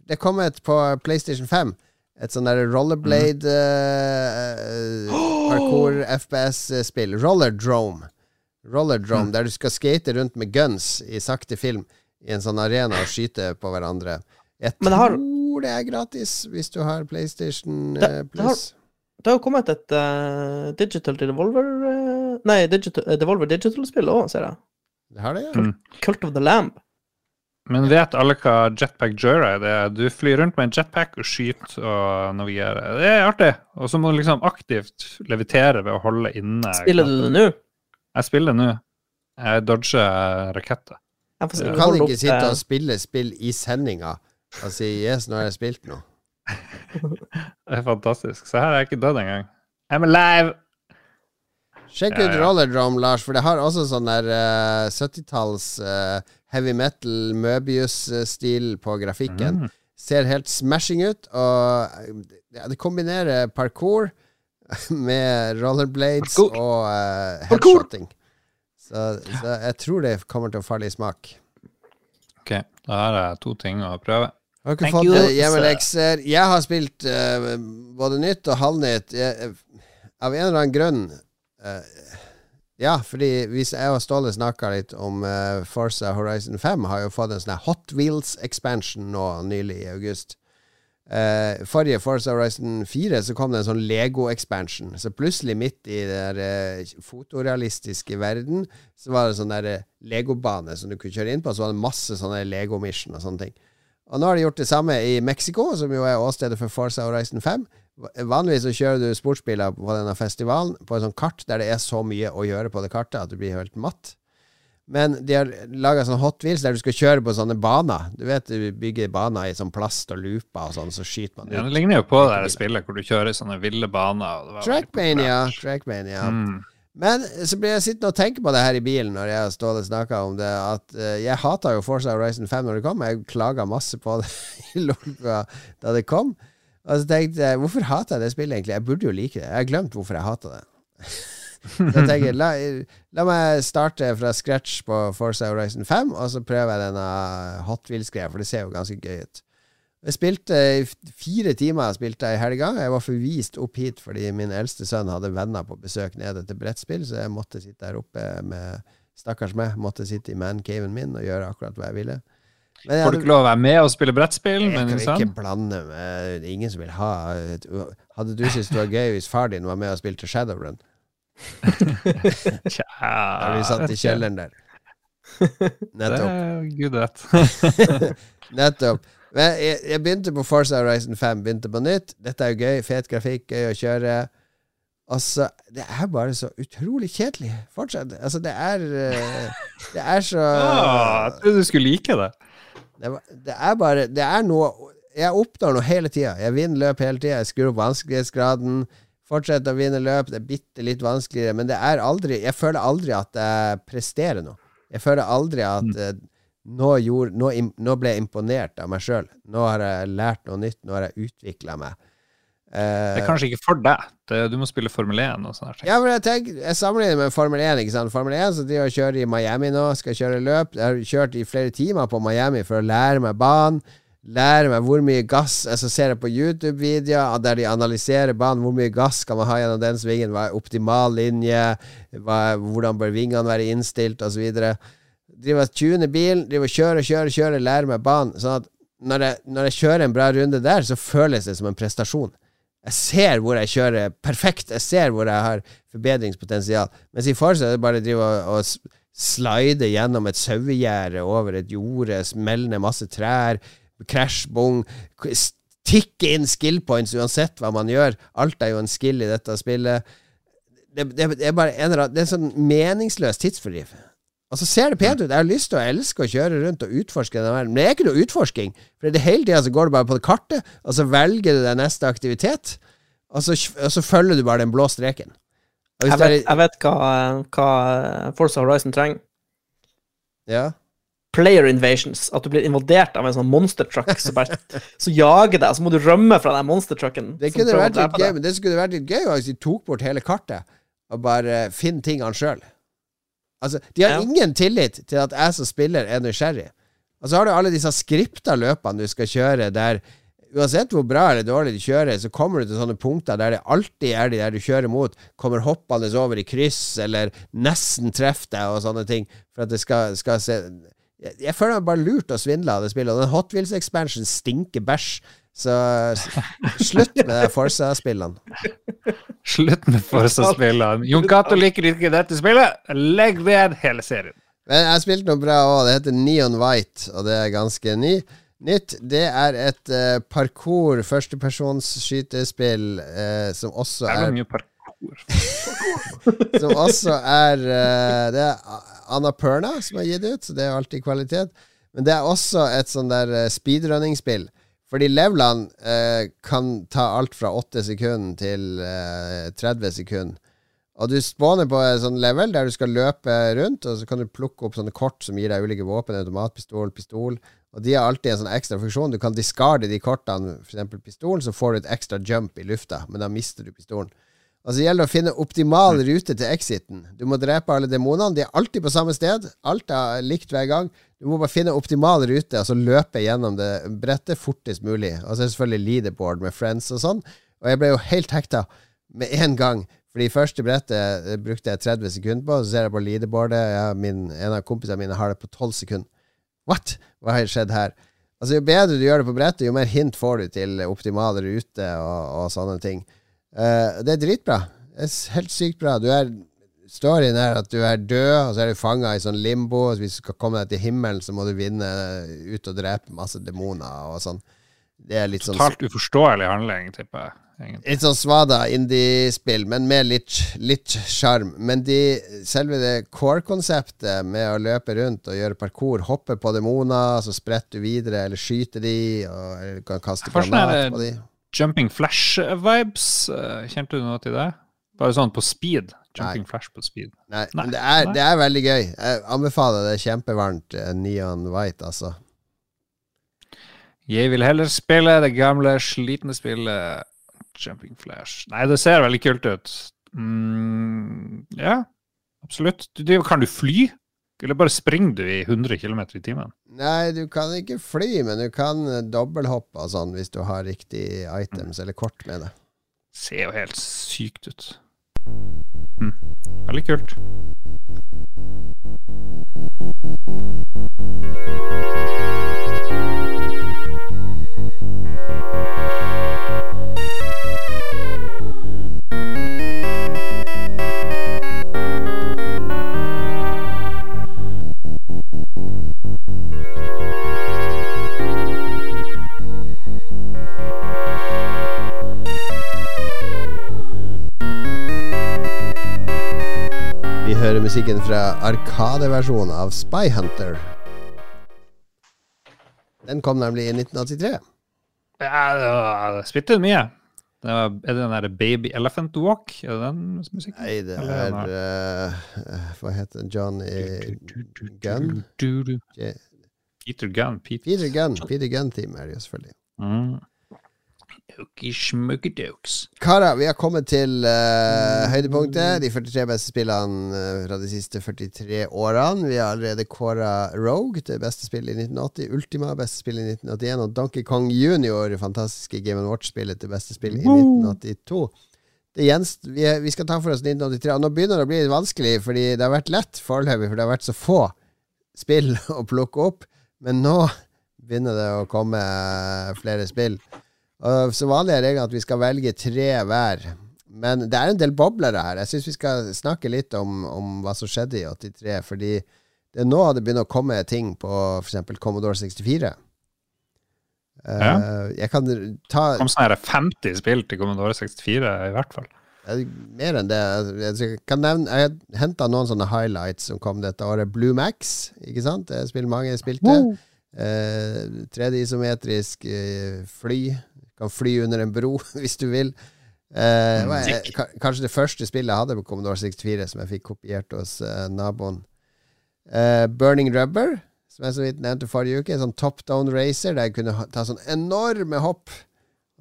Det er kommet på PlayStation 5. Et sånn der rollerblade eh, parkour FPS-spill. Rollerdrome. Rollerdrome, Mm. der du skal skate rundt med guns i sakte film i en sånn arena og skyte på hverandre. Jeg tror har- det er gratis hvis du har PlayStation Det- det har- Plus. Det har jo kommet et uh, Digital Devolver Nei, digital, Devolver Digital-spill òg, ser jeg. Det har det, ja. Mm. Cult of the Lamb. Men vet alle hva jetpack joyride er? Du flyr rundt med en jetpack og skyter og navigerer. Det er artig. Og så må du liksom aktivt levitere ved å holde inne Spiller du det nå? Jeg spiller nå. Jeg dodger raketter. Du kan ikke sitte eh, og spille spill i sendinga og si 'yes, nå har jeg spilt noe'. Det er fantastisk. Så her er jeg ikke dødd engang. I'm alive! Sjekk Ja, ut ja. Rollerdrome, Lars, for det har også sånn der uh, 70-talls eh, heavy metal Möbius-stil på grafikken. Mm. Ser helt smashing ut, og ja, det kombinerer parkour med rollerblades Parkour. og uh, headshotting. Så, så jeg tror det kommer til å falle i smak. OK, da har jeg to ting å prøve. Har ikke Thank fått you. hjemmelekser? Jeg har spilt uh, både nytt og halvnytt. Jeg, av en eller annen grunn eh, Ja, fordi hvis jeg og Ståle snakka litt om uh, Forza Horizon 5, har jo fått en sånn Hot Wheels expansion nå nylig i august. Uh, forrige Forza Horizon 4 så kom det en sånn Lego-expansion. Så plutselig, midt i den der, eh, fotorealistiske verden, så var det sånn Lego-bane som du kunne kjøre inn på. Så var det masse sånne Lego-mission og sånne ting. Og nå har de gjort det samme i Mexico, som jo er åstedet for Forza Horizon 5. Vanligvis så kjører du sportsbiler på denne festivalen på et sånt kart der det er så mye å gjøre på det kartet at du blir helt matt. Men de har laga sånn Hot Wheels der du skal kjøre på sånne baner. Du vet du bygger baner i sånn plast og looper og sånn, så skyter man Ja, ut. det ligner jo på det der spillet hvor du kjører sånne ville baner. Trackmania. Trackmania. Mm. Men så blir jeg sittende og tenke på det her i bilen når jeg og Ståle snakka om det, at uh, jeg hata jo Forza Horizon 5 når det kom. Jeg klaga masse på det i da det kom. Og så tenkte jeg, hvorfor hater jeg det spillet egentlig? Jeg burde jo like det. Jeg har glemt hvorfor jeg hater det. så jeg tenker, la, la meg starte fra scratch på Forza Horizon 5, og så prøver jeg denne Hot Wheels-greia, for det ser jo ganske gøy ut. Jeg spilte i fire timer spilte jeg i helga. Jeg var forvist opp hit fordi min eldste sønn hadde venner på besøk nede til brettspill, så jeg måtte sitte der oppe med Stakkars meg. Måtte sitte i mancaven min og gjøre akkurat hva jeg ville. Men Får du ikke lov å være med og spille brettspill jeg kan ikke blande med ingen som vil ha Hadde du syntes det var gøy hvis far din var med og spilte Shadowrun? Tja, Da vi satt i kjelleren der. Nettopp. gud vet. Nettopp. Men jeg, jeg begynte på Forza Horizon 5, begynte på nytt. Dette er jo gøy. Fet grafikk, gøy å kjøre. Altså, det er bare så utrolig kjedelig fortsatt. Altså, det er eh, Det er så Jeg jeg trodde du skulle like det. Det, det er bare Det er noe Jeg oppnår noe hele tida. Jeg vinner løp hele tida. Jeg skrur opp vanskelighetsgraden. Fortsetter å vinne løp. Det er bitte litt vanskeligere, men det er aldri Jeg føler aldri at jeg presterer noe. Jeg føler aldri at mm. nå, gjorde, nå, nå ble jeg imponert av meg sjøl. Nå har jeg lært noe nytt. Nå har jeg utvikla meg. Eh, Det er kanskje ikke for deg. Du må spille Formel 1 og sånn. ja, men jeg tenker Jeg sammenligner med Formel 1. Ikke sant? Formel 1 så jeg og kjører i Miami nå, skal kjøre løp. Jeg har kjørt i flere timer på Miami for å lære meg banen. Lære meg hvor mye gass Altså ser jeg på YouTube-videoer der de analyserer banen. Hvor mye gass skal man ha gjennom den svingen? Hva er optimal linje? Hva hvordan bør vingene være innstilt? Osv. Driver og tuner bilen, driver og kjører, kjører, kjører, lærer meg banen. Sånn at når jeg, når jeg kjører en bra runde der, så føles det som en prestasjon. Jeg ser hvor jeg kjører perfekt. Jeg ser hvor jeg har forbedringspotensial. Mens i Forza er det bare å drive og, slide gjennom et sauegjerde over et jorde, smelle ned masse trær, krasj, bong, tikke inn skill points uansett hva man gjør. Alt er jo en skill i dette spillet. Det, det, det er bare en eller annen Det er sånn meningsløs tidsfordriv. Og så ser det pent ut. Jeg har lyst til å elske å kjøre rundt og utforske den verden, men det er ikke noe utforsking. For det hele tida så går du bare på kartet, og så velger du deg neste aktivitet, og så, og så følger du bare den blå streken. Jeg vet, jeg vet hva, hva Forza Horizon trenger. ja. Player invasions. At du blir invadert av en sånn monstertruck som bare så jager deg, så må du rømme fra den monstertrucken. Det kunne vært litt gøy, men det skulle vært litt gøy hvis de tok bort hele kartet og bare finner tingene sjøl. Altså, de har Ja. ingen tillit til at jeg som spiller er nysgjerrig. Og så har du alle disse skripta løpene du skal kjøre, der uansett hvor bra eller dårlig du kjører, så kommer du til sånne punkter der det alltid er de der du kjører mot, kommer hoppende over i kryss, eller nesten treffer deg, og sånne ting, for at det skal, skal se jeg, jeg føler meg bare lurt og svindla av det spillet, og den Hot Wheels Expansion stinker bæsj. Så slutt med de Forsa-spillene. Slutt med Forza-spillene. Jon Cato liker ikke dette spillet. Legg ned hele serien. Men jeg har spilt noe bra òg. Det heter Neon White, og det er ganske ny. Nytt. Det er et uh, parkour, førstepersons skytespill, eh, som også er er mye parkour. Som også er uh, Det er Annapurna som har gitt ut, så det er alltid kvalitet. Men det er også et sånn der eh, speedrunning-spill. Fordi levelene eh, kan ta alt fra 8 sekunder til eh, 30 sekunder. Og du spawner på en sånn level der du skal løpe rundt, og så kan du plukke opp sånne kort som gir deg ulike våpen, automatpistol, pistol. Og de har alltid en sånn ekstra funksjon. Du kan discarde de kortene, f.eks. pistolen, så får du et ekstra jump i lufta, men da mister du pistolen. Og så gjelder det å finne optimal rute til exiten. Du må drepe alle demonene. De er alltid på samme sted. Alt er likt hver gang. Du må bare finne optimal rute, og så løpe gjennom det brettet fortest mulig. Og så er det selvfølgelig leaderboard med friends og sånn. Og jeg ble jo helt hekta med en gang. Fordi første brettet eh, brukte jeg 30 sekunder på, så ser jeg på leaderboardet. og en av kompisene mine har det på 12 sekunder. What? Hva har skjedd her? Altså Jo bedre du gjør det på brettet, jo mer hint får du til optimal rute og, og sånne ting. Uh, det er dritbra. Det er helt sykt bra. Du er Storyen er at du er død, og så er du fanga i sånn limbo. Og hvis du skal komme deg til himmelen, så må du vinne ut og drepe masse demoner og sånn. Det er litt sånn Totalt uforståelig handling, tipper jeg. egentlig. Litt sånn svada indie-spill, men med litt litt sjarm. Men de, selve det core-konseptet med å løpe rundt og gjøre parkour, hoppe på demoner, så spretter du videre, eller skyter de, og eller kan kaste sånn granat på de. Jumping Flash-vibes, eh, kjente du noe til det? Bare sånn på speed. Jumping Flash på speed. Nei, Nei. men det er, det er veldig gøy. Jeg anbefaler det kjempevarmt. eh, Neon White, altså. Jeg vil heller spille det gamle, slitne spillet Jumping Flash. Nei, det ser veldig kult ut. Mm, ja, absolutt. Du, du, kan du fly? Eller bare springer du i 100 km i timen? Nei, du kan ikke fly, men du kan eh, dobbelthoppe og sånn hvis du har riktig items eller kort med det. Ser jo helt sykt ut. Mm. Veldig kult. Høre musikken fra Arkadeversjonen av Spy Hunter. Den kom nemlig i 1983. Ja, det spilte mye. Det var, er det den der Baby Elephant Walk? Er det den musikken? Nei, det er eh, Hva heter den? Johnny Gunn? Peter Gunn. Peter. Peter Gunn. Peter Gunn-team er det jo selvfølgelig. Mm. Okey-smokey-dokes. Karer, vi har kommet til uh, høydepunktet. De 43 beste spillene eh, fra de siste 43 årene. Vi har allerede kåra Rogue til beste spill i 1980, Ultima beste spill i 1981 og Donkey Kong Junior, fantastiske Game Watch-spillet til beste spill i 1982. Det gjenst, vi, vi skal ta for oss 1983, og nå begynner det å bli litt vanskelig, fordi det har vært lett foreløpig, for det har vært så få spill å plukke opp. Men nå begynner det å komme eh, flere spill. Og så vanlig er regelen at vi skal velge tre hver. Men det er en del boblere her. Jeg syns vi skal snakke litt om, om hva som skjedde i 83. Fordi det er nå det begynner å komme ting på f.eks. Commodore 64. Eh, Ja. Jeg kan ta kom sånn her 50 spill til Commodore 64, i hvert fall. eh, mer enn det. Jeg kan nevne Jeg henta noen sånne highlights som kom dette året. Blue Max, ikke sant? Det spill mange spilte. Eh, 3D-isometrisk eh, fly. Kan fly under en bro hvis du vil. Eh, eh, kanskje det første spillet jeg hadde på Commodore 64, som jeg fikk kopiert hos eh, naboen. Eh, Burning Rubber, som jeg så vidt nevnte forrige uke. En sånn top down racer der jeg kunne ta sånn enorme hopp.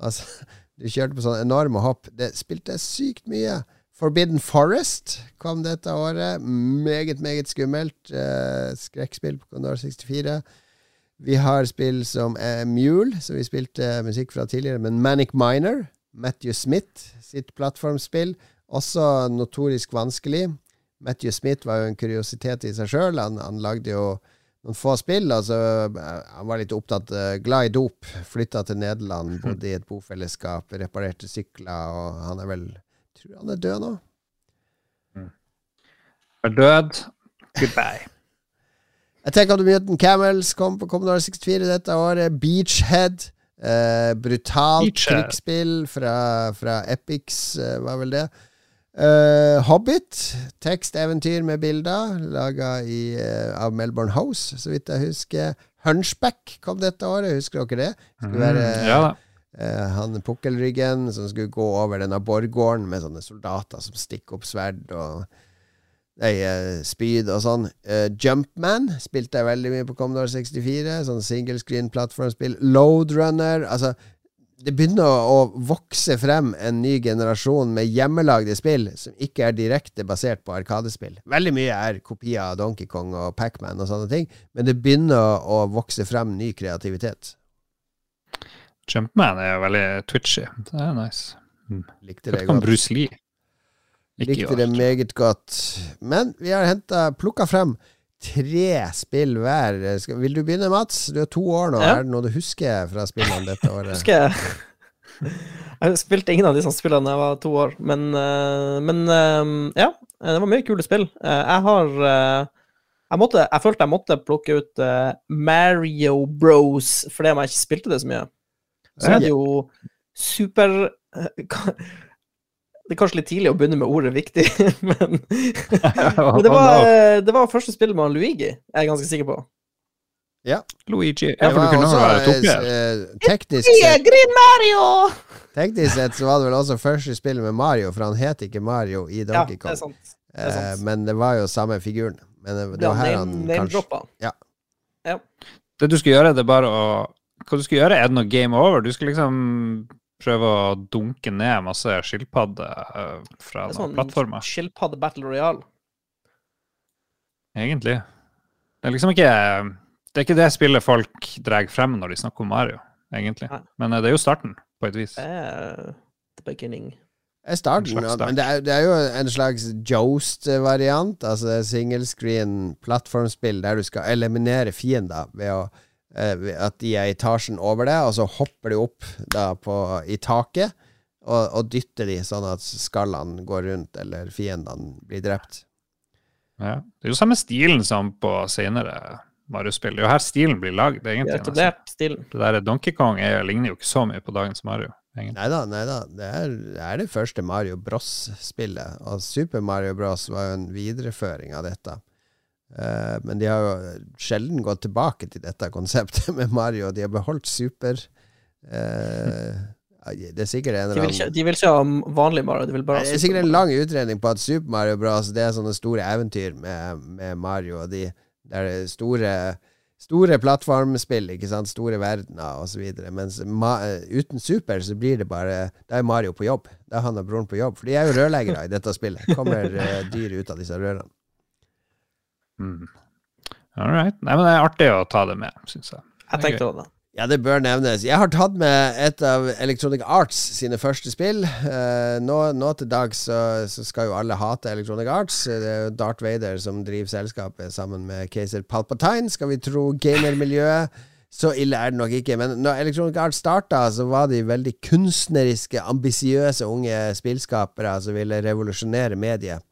Altså, du kjørte på sånne enorme hopp. Det spilte jeg sykt mye. Forbidden Forest kom dette året. Meget, meget skummelt. Eh, skrekkspill på Commodore 64. Vi har spill som eh, Mule, som vi spilte musikk fra tidligere, men Manic Miner, Matthew Smith sitt plattformspill, også notorisk vanskelig. Matthew Smith var jo en kuriositet i seg sjøl. Han, han lagde jo noen få spill. Altså, eh, han var litt opptatt, eh, glad i dop. Flytta til Nederland, bodde i et bofellesskap, reparerte sykler, og han er vel Tror han er død nå. Er død. Goodbye. Attack of the Mutant Camels kom på Commodore 64 dette året. Beachhead. Uh, brutalt Beachhead. krigsspill fra, fra Epics, uh, var vel det. Uh, Hobbit. Teksteventyr med bilder, laga eh, av Melbourne House, så vidt jeg husker. Hunchback kom dette året, husker dere det? Skulle være Mm, ja eh, han pukkelryggen som skulle gå over denne borggården med sånne soldater som stikker opp sverd og Nei, uh, Speed og sånn. Uh, Jumpman spilte jeg veldig mye på Commodore 64. Sånn single screen plattformspill. Loadrunner. Altså, det begynner å, å vokse frem en ny generasjon med hjemmelagde spill som ikke er direkte basert på arkadespill. Veldig mye er kopier av Donkey Kong og Pacman og sånne ting, men det begynner å vokse frem ny kreativitet. Jumpman er veldig twitchy. Det er nice. Likte Vet det godt. Bruce Lee. Likte det meget godt. Men vi har henta plukka frem tre spill hver. Vil du begynne, Mats? Du er to år nå. Ja. Er det noe du husker fra spillene dette året? Husker jeg Jeg spilte ingen av disse spillene da jeg var to år, men, eh, men eh, ja. Det var mye kule spill. Eh, Jeg har jeg, måtte, jeg følte jeg måtte plukke ut Mario Bros fordi om jeg ikke spilte det så mye. Så er det jo super Det er kanskje litt tidlig å begynne med ordet 'viktig', men, men det, var, eh, det var første spillet med Luigi, jeg er ganske sikker på. Ja. Luigi. Ja, for du kunne også, jo være eh, teknisk, sett, Green Mario! teknisk sett så var det vel også første spill med Mario, for han het ikke Mario i Ja, Donkey det er Kong. sant. Det er Eh, sant. men det var jo samme figuren. Men det, det var her han kanskje ja. ja. Det du skal gjøre, det er bare å Hva du skal gjøre, er det noe game over? Du skal liksom prøve å dunke ned masse skilpadder eh, fra er sånn plattformer. skilpadde battle royale. Egentlig. Det er liksom ikke Det er ikke det spillet folk drar frem når de snakker om Mario, egentlig. Nei. Men eh, det er jo starten, på et vis. Det er the beginning. Jeg starter, En start. men det er, det er jo en slags Joast-variant. Altså er single screen plattformspill der du skal eliminere fiender ved, å, at de er etasjen over det, og så hopper de opp da på, i taket og, og dytter de sånn at skallene går rundt, eller fiendene blir drept. Ja. Det er jo samme stilen som på senere Mario-spill. Det er jo her stilen blir lagd, egentlig. etablert stilen. Det der Donkey Kong er, ligner jo ikke så mye på dagens Mario. Nei da, nei da. Det er, det er det første Mario Bros-spillet. Og Super Mario Bros var jo en videreføring av dette. Eh, men de har jo sjelden gått tilbake til dette konseptet med Mario. De har beholdt Super. eh, det er sikkert en eller annen de vil ikke ha vanlig Mario, de vil bare Det er sikkert en lang utredning på at Super Mario Bros. Det er sånne store eventyr med, med Mario. De, det er store Store plattformspill, ikke sant? store verdener osv. Mens ma uten Super så blir det bare Da er Mario på jobb. Da er han og broren på jobb. For de er jo rørleggere i dette spillet. Kommer uh, dyr ut av disse rørene. Mm. All right. Nei, men det er artig å ta det med, syns jeg. Jeg tenkte også det. Ja, det bør nevnes. Jeg har tatt med et av Electronic Arts sine første spill. Eh, nå, nå til dags så, så skal jo alle hate Electronic Arts. Det er jo Darth Vader som driver selskapet sammen med keiser Palpatine, skal vi tro gamermiljøet. Så ille er det nok ikke. Men når Electronic Arts starta, så var de veldig kunstneriske, ambisiøse unge spillskapere som ville revolusjonere mediet.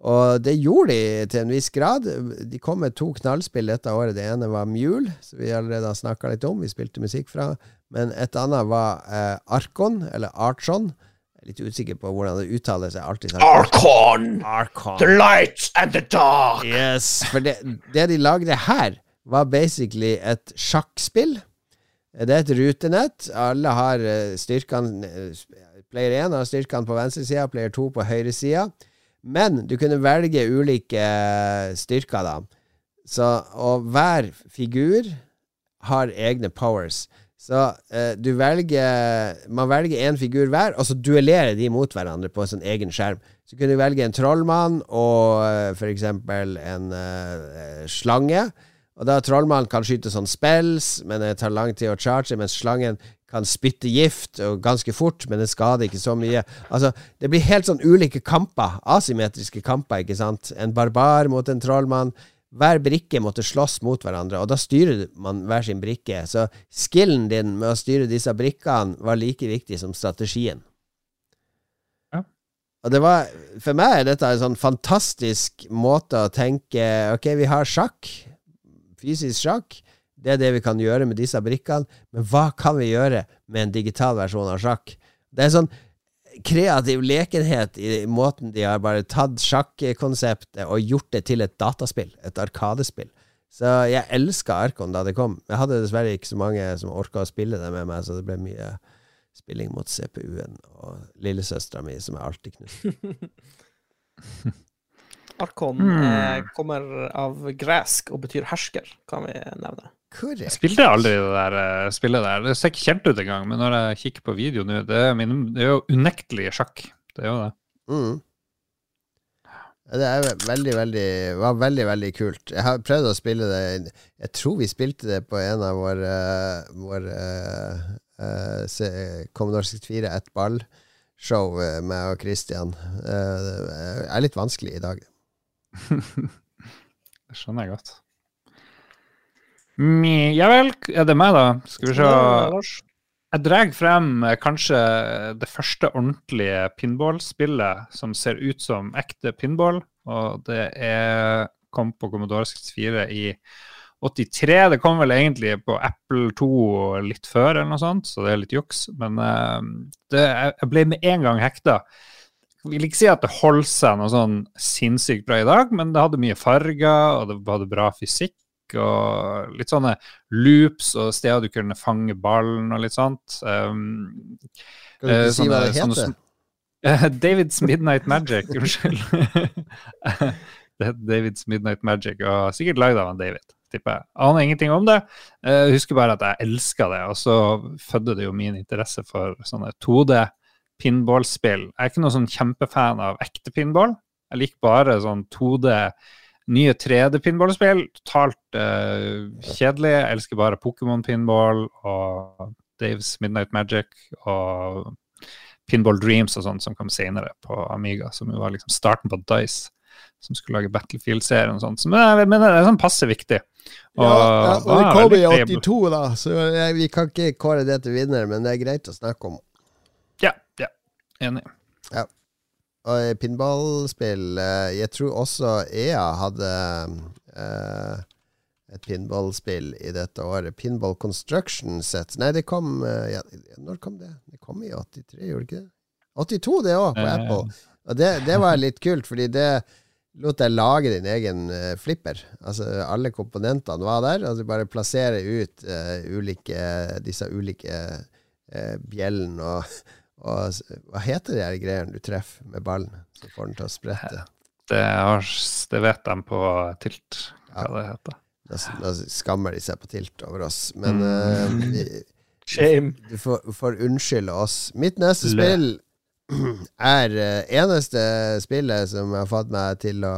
Og det gjorde de til en viss grad. De kom med to knallspill dette året. Det ene var Mule, som vi allerede har snakka litt om. Vi spilte musikk fra. Men et annet var eh, Arkon, eller Archon. Jeg er litt usikker på hvordan det uttales. Arkon! Archon. The lights and the dark! Yes. For det, det de lagde her, var basically et sjakkspill. Det er et rutenett. Alle har eh, styrkene eh, Player 1 har styrkene på venstresida, player 2 på høyresida. Men du kunne velge ulike eh, styrker, da. Så, og hver figur har egne powers. Så eh, du velger Man velger én figur hver, og så duellerer de mot hverandre på sin egen skjerm. Så kunne du velge en trollmann og f.eks. for eksempel en eh, slange. Og da Trollmannen kan skyte sånn spells, men det tar lang tid å charge, mens slangen kan spytte gift og ganske fort, men det skader ikke så mye. Altså, det blir helt sånn ulike kamper. Asymmetriske kamper, ikke sant. En barbar mot en trollmann. Hver brikke måtte slåss mot hverandre, og da styrer man hver sin brikke. Så skillen din med å styre disse brikkene var like viktig som strategien. Ja. Og det var For meg er dette en sånn fantastisk måte å tenke Ok, vi har sjakk. Fysisk sjakk. Det er det vi kan gjøre med disse brikkene. Men hva kan vi gjøre med en digital versjon av sjakk? Det er sånn kreativ lekenhet i måten de har bare tatt sjakkonseptet og gjort det til et dataspill. Et arkadespill. Så jeg elska Arkon da det kom. Jeg hadde dessverre ikke så mange som orka å spille det med meg, så det ble mye spilling mot CPU-en og lillesøstera mi, som er alltid knust. Arkon Hmm. eh, kommer av gresk og betyr hersker, kan vi nevne. Jeg Korrekt. spilte aldri det der uh, spillet der. Det ser ikke kjent ut engang, men når jeg kikker på video nå, det, det er jo unektelig sjakk. Det er jo det. Mm. Det er veldig, veldig var veldig, veldig kult. Jeg har prøvd å spille det Jeg tror vi spilte det på en av våre, våre uh, Commodore 64 ett ball-show med og Christian. Uh, det er litt vanskelig i dag. Det skjønner jeg godt. Mi- Ja vel, er det meg, da? Skal vi se. Jeg drar frem eh, kanskje det første ordentlige pinballspillet som ser ut som ekte pinball, og det er, kom på Commodore 64 i 83. Det kom vel egentlig på Apple 2 litt før, eller noe sånt, så det er litt juks. Men eh, det, jeg ble med en gang hekta. Jeg vil ikke si at det holdt seg noe sånn sinnssykt bra i dag, men det hadde mye farger, og det hadde bra fysikk og litt sånne loops og steder du kunne fange ballen og litt sånt. Um, Kan du Eh, ikke si hva det heter? Eh, Davids Midnight Magic, unnskyld. det heter Davids Midnight Magic, og sikkert lagd av han David, tipper jeg. Aner ingenting om det. Eh, Jeg husker bare at jeg elska det, og så fødde det jo min interesse for sånne 2D pinballspill. Jeg er ikke noen sånn kjempefan av ekte pinball. Jeg liker bare sånn 2D nye 3D-pinballspill. Totalt uh, kjedelig. Jeg elsker bare Pokémon pinball og Daves Midnight Magic og Pinball Dreams og sånt som kom senere på Amiga, som jo var liksom starten på Dice, som skulle lage Battlefield-serien og sånt. Så, men mener det er sånn passe viktig. Og, ja, ja, og var kom i 82, da, så jeg, vi kan ikke kåre det til vinner, men det er greit å snakke om. Ja, ja. Enig. I pinballspill eh, Jeg tror også EA hadde eh, et pinballspill i dette året. Pinball Construction Set. Nei, det kom eh, ja, Når kom det? Det kom i 83, gjorde det ikke det? 82, det òg, på. Apple. Og det, det var litt kult, fordi det lot deg lage din egen eh, flipper. Altså Alle komponentene var der, og du bare plasserer ut uh, ulike, disse ulike uh, bjellene og, og Hva heter de her greiene du treffer med ballen? Så får den til å sprette. Det, har, det vet de på Tilt, hva Ja. det heter. Da, da skammer de seg på tilt over oss. Men Mm. uh, vi- Shame. du får, får unnskylde oss. Mitt neste Le. spill er eh, eneste spillet som har fått meg til å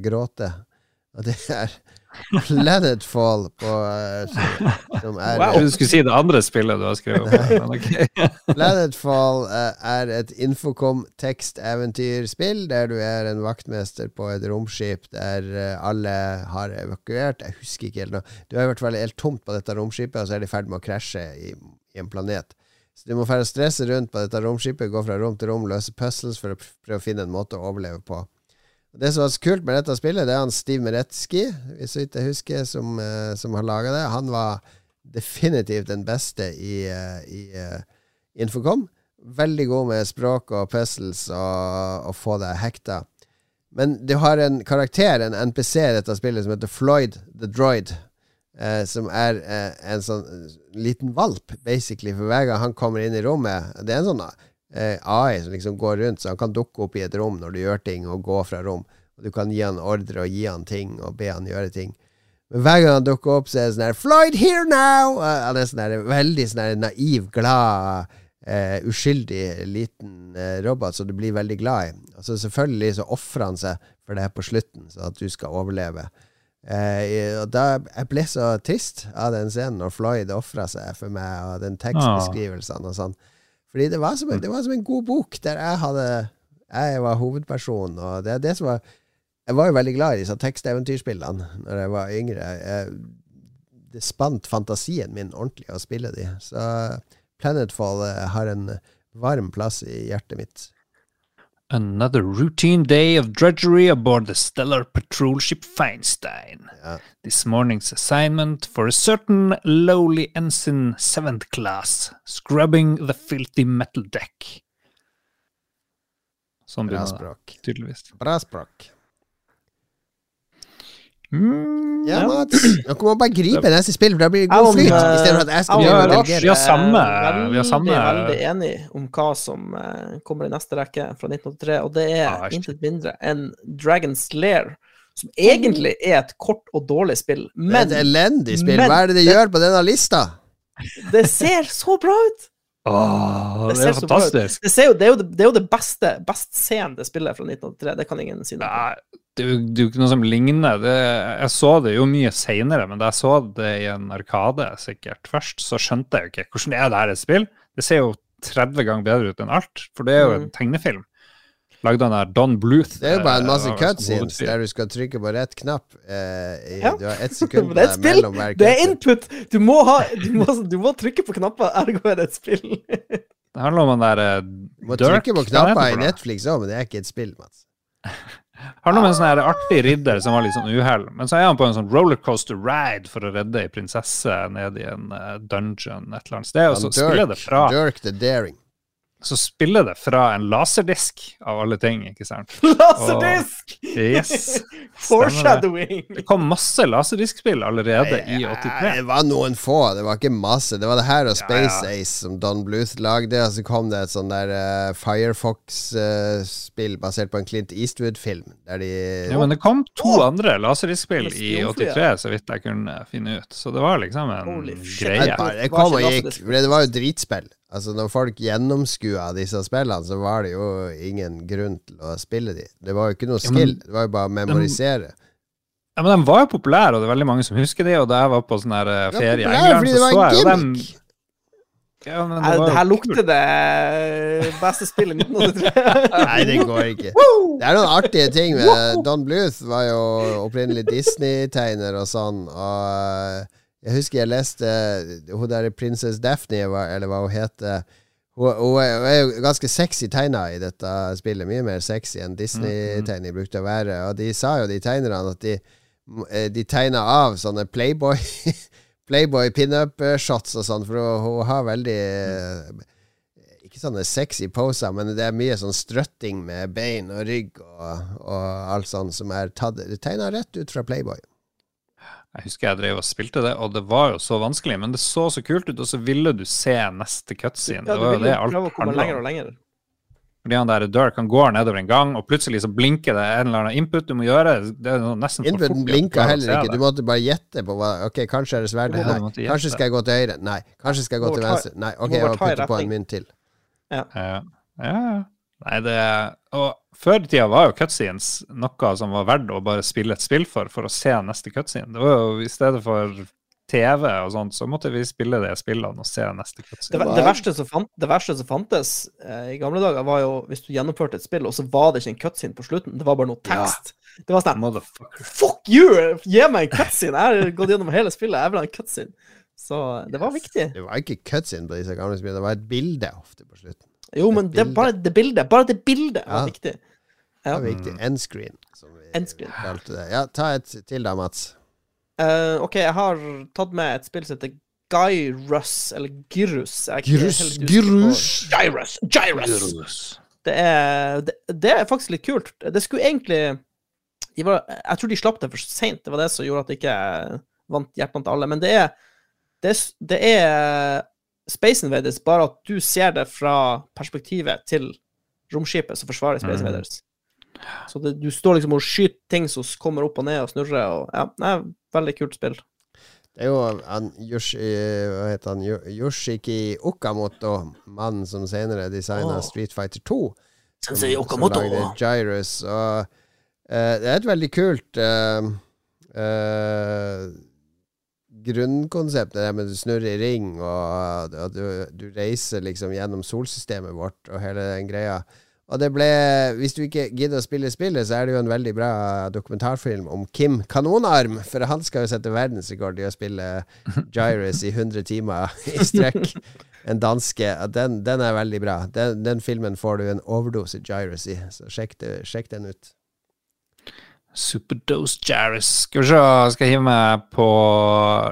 gråte. Og det er Planetfall på uh, som, er Wow. Du skulle si det andre spillet du har skrevet opp. Okay. Planetfall uh, er et Infocom teksteventyrspill der du er en vaktmester på et romskip der uh, alle har evakuert. Jeg husker ikke helt nå. Du er i hvert fall helt tomt på dette romskipet, og så er de i ferd med å krasje i, i en planet. Så du må stresse rundt på dette romskipet, gå fra rom til rom, løse puzzles for å prøve å finne en måte å overleve på. Og Det som var så kult med dette spillet, det er han Steve Meretski, så vidt jeg husker, som, eh, som har laga det. Han var definitivt den beste i, eh, i eh, Infocom. Veldig god med språk og puzzles og å få deg hekta. Men du har en karakter, en NPC i dette spillet, som heter Floyd the Droid. Eh, som er eh, en sånn liten valp, basically. For hver gang han kommer inn i rommet Det er en sånn eh, AI som liksom går rundt, så han kan dukke opp i et rom når du gjør ting, og gå fra rom. Og du kan gi han ordre og gi han ting, og be han gjøre ting. Men hver gang han dukker opp, så er det sånn her Floyd here now! Han er sånn her veldig sånn her naiv, glad, uh, uskyldig liten uh, robot som du blir veldig glad i. Og så selvfølgelig så ofrer han seg for det her på slutten, så at du skal overleve. Uh, og da Jeg ble så trist av den scenen når Floyd ofra seg for meg, og den tekstbeskrivelsen og sånn. Fordi det var, som en, det var som en god bok, der jeg hadde Jeg var hovedpersonen, og det er det som var Jeg var jo veldig glad i disse teksteventyrspillene Når jeg var yngre. Jeg, det spant fantasien min ordentlig å spille de. Så Planetfall eh, har en varm plass i hjertet mitt. Another routine day of drudgery aboard the stellar patrol ship Feinstein. Yeah. This morning's assignment for a certain lowly ensign seventh class, scrubbing the filthy metal deck. Sånn Bra språk. tydeligvis. Bra språk. Mm, Ja, Ja. Mats. Dere må bare gripe neste spill, for da blir det Jeg god om, flyt. eh, vi har samme- er vi har samme- veldig, enige enig om hva som eh, kommer i neste rekke fra 1983, og det er Ah, intet mindre enn Dragon's Lair, som egentlig er et kort og dårlig spill, Det er men et elendig spill. men- Hva er det det gjør på denne lista? det ser så bra ut! Åh, Det det er fantastisk. Det, jo, det, er jo det, er jo det beste, bestseende spillet fra 1983, det kan ingen si noe om. Det er jo ikke noe som ligner. Jeg så det jo mye seinere, men da jeg så det i en arkade sikkert først, så skjønte jeg jo ikke hvordan er det her et spill. Det ser jo 30 ganger bedre ut enn alt, for det er jo en Mm. tegnefilm. Lagd den der Don Bluth. Det er jo bare en eh, masse cutscenes der du skal trykke på rett knapp. Eh, i, Ja. Du har ett sekund Det er et spill! mellom hver Det er input! Du må, ha, du må, du må trykke på knapper, ergo er det et spill. Det handler om den der eh, Du må Dirk, trykke på knapper i? Netflix òg, men det er ikke et spill, Mats. handler om en sånn artig ridder som var litt sånn uhell, men så er han på en sånn rollercoaster ride for å redde ei prinsesse ned i en eh, dungeon et eller annet sted, og så Han spiller det fra Dirk the Daring. Så spiller det fra en laserdisk, av alle ting, ikke sant? Laserdisk! Yes. Foreshadowing! Det kom masse laserdiskspill allerede i Ja, 83. Det var noen få, det var ikke masse. Det var det her og Space Ja, ja. Ace som Don Bluth lagde, og så kom det et sånn der uh, Firefox-spill basert på en Clint Eastwood-film, der de Ja, men det kom to oh! andre laserdiskspill i 83, så vidt jeg kunne finne ut. Så det var liksom en greie. Det Det kom og gikk. det var jo dritspill. Altså Når folk gjennomskua disse spillene, så var det jo ingen grunn til å spille de. Det var jo ikke noe Ja, men- skill, det var jo bare å memorisere. Ja, men De var jo populære, og det er veldig mange som husker de. Og da jeg var på sånn her eh, Det ferie i England, så så jeg jo dem ja, men det Her, var her lukter det beste spillet i 1983. Nei, det går ikke. Det er noen artige ting med Don Bluth var jo opprinnelig Disney-tegner og sånn, og eh, jeg husker jeg leste hun der Princess Daphne, eller hva hun heter. Hun, hun er jo ganske sexy tegna i dette spillet, mye mer sexy enn Disney-tegning brukte å være. Og de sa jo, de tegnerne, at de eh, de tegna av sånne Playboy Playboy pinup-shots og sånn, for hun, hun har veldig eh, Ikke sånne sexy poser, men det er mye sånn strøtting med bein og rygg og, og alt sånt som er tatt tegna rett ut fra Playboy. Jeg husker jeg drev og spilte det, og det var jo så vanskelig, men det så så kult ut, og så ville du se neste cutscene. Ja, det du var jo det alt handla om. Fordi han der Dirk han går nedover en gang, og plutselig så blinker det en eller annen input du må gjøre. Det er nesten Inputen for fort blinka heller ikke. Du måtte bare gjette på hva Ok, kanskje er det sverdet gjette. Kanskje skal jeg gå til høyre? Nei. Kanskje skal jeg gå til venstre? Nei. Ok, jeg må putte på en mynt til. Ja, ja. ja. Nei, det Og før i tida var jo cutscenes noe som var verdt å bare spille et spill for, for å se neste cutscene. Det var jo i stedet for TV og sånt, så måtte vi spille de spillene og se neste cutscene. Det, det, verste som fant, det verste som fantes eh, i gamle dager, var jo hvis du gjennomførte et spill, og så var det ikke en cutscene på slutten. Det var bare noe tekst. Det var sånn Motherfucker. Fuck you! Gi meg en cutscene! Jeg har gått gjennom hele spillet, jeg vil ha en cutscene. Så det var viktig. Det var ikke cutscene på disse gamle spillene, det var et bilde ofte på slutten. Jo, men det, bare det bildet Bare det bildet var Ja. viktig. Det er viktig. Endscreen, som vi Endscreen. kalte det. Ja, ta et til da, Mats. Eh, OK, jeg har tatt med et spill som heter Gyrus, eller Gyrus. Jeg er ikke Gyrus, helt usikker på- Gyrus. Gyrus! Gyrus! Det er, det, det er faktisk litt kult. Det skulle egentlig de var, Jeg tror de slapp det for seint. Det var det som gjorde at det ikke vant hjertene til alle. Men det er, det er, det er Space Invaders, bare at du ser det fra perspektivet til romskipet som forsvarer Space Mhm. Invaders. Så det, du står liksom og skyter ting som kommer opp og ned og snurrer. Og, ja, det er veldig kult spill. Det er jo han, Yoshi, hva heter han? Yoshiki Okamoto, mannen som senere designa. Street Fighter 2. Som, som lagde Gyrus. Og uh, det er et veldig kult uh, uh, grunnkonsept, det der med du snurrer i ring, og at du, du reiser liksom gjennom solsystemet vårt og hele den greia. Og det ble Hvis du ikke gidder å spille spillet, så er det jo en veldig bra dokumentarfilm om Kim Kanonarm, for han skal jo sette verdensrekord i å spille Gyrus i 100 timer i strekk. En danske. Den, den er veldig bra. Den, den filmen får du en overdose Gyrus i, så sjekk, det, sjekk den ut. Superdose Gyrus. Skal vi se, skal jeg hive meg på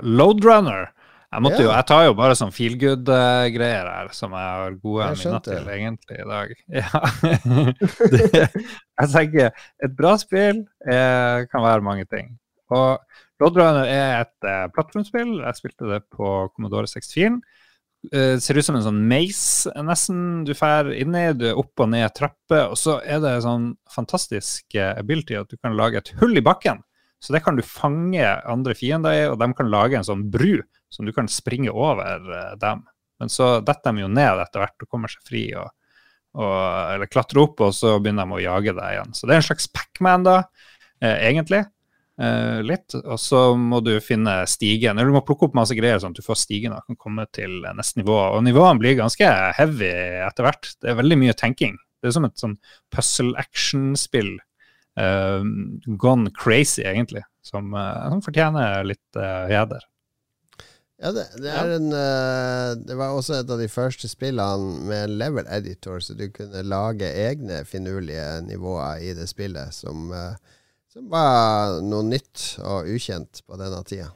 Loadrunner. Jeg, måtte jo, jeg tar jo bare sånn feel good-greier her, som jeg har gode Jeg minner til egentlig i dag. Ja. det, jeg tenker, et bra spill eh, kan være mange ting. Og Loadrunner er et eh, plattformspill. Jeg spilte det på Commodore 64. Eh, ser ut som en sånn maze, nesten. Du drar inni, du er opp og ned trapper, og så er det sånn fantastisk eh, ability at du kan lage et hull i bakken. Så det kan du fange andre fiender i, og de kan lage en sånn bru som du kan springe over eh, dem. Men så detter de jo ned etter hvert og kommer seg fri, og, og, eller klatrer opp, og så begynner de å jage deg igjen. Så det er en slags Pac-Man, da, eh, egentlig. Uh, litt, og så må du finne stigen. Eller du må plukke opp masse greier, sånn at du får stigen og kan komme til neste nivå. Og nivåene blir ganske heavy etter hvert. Det er veldig mye tenking. Det er som et sånn puzzle action-spill. Uh, gone crazy, egentlig. Som, uh, som fortjener litt heder. Ja, det, det er en eh, Det var også et av de første spillene med level editor, så du kunne lage egne finurlige nivåer i det spillet, som, eh, som var noe nytt og ukjent på denne tida.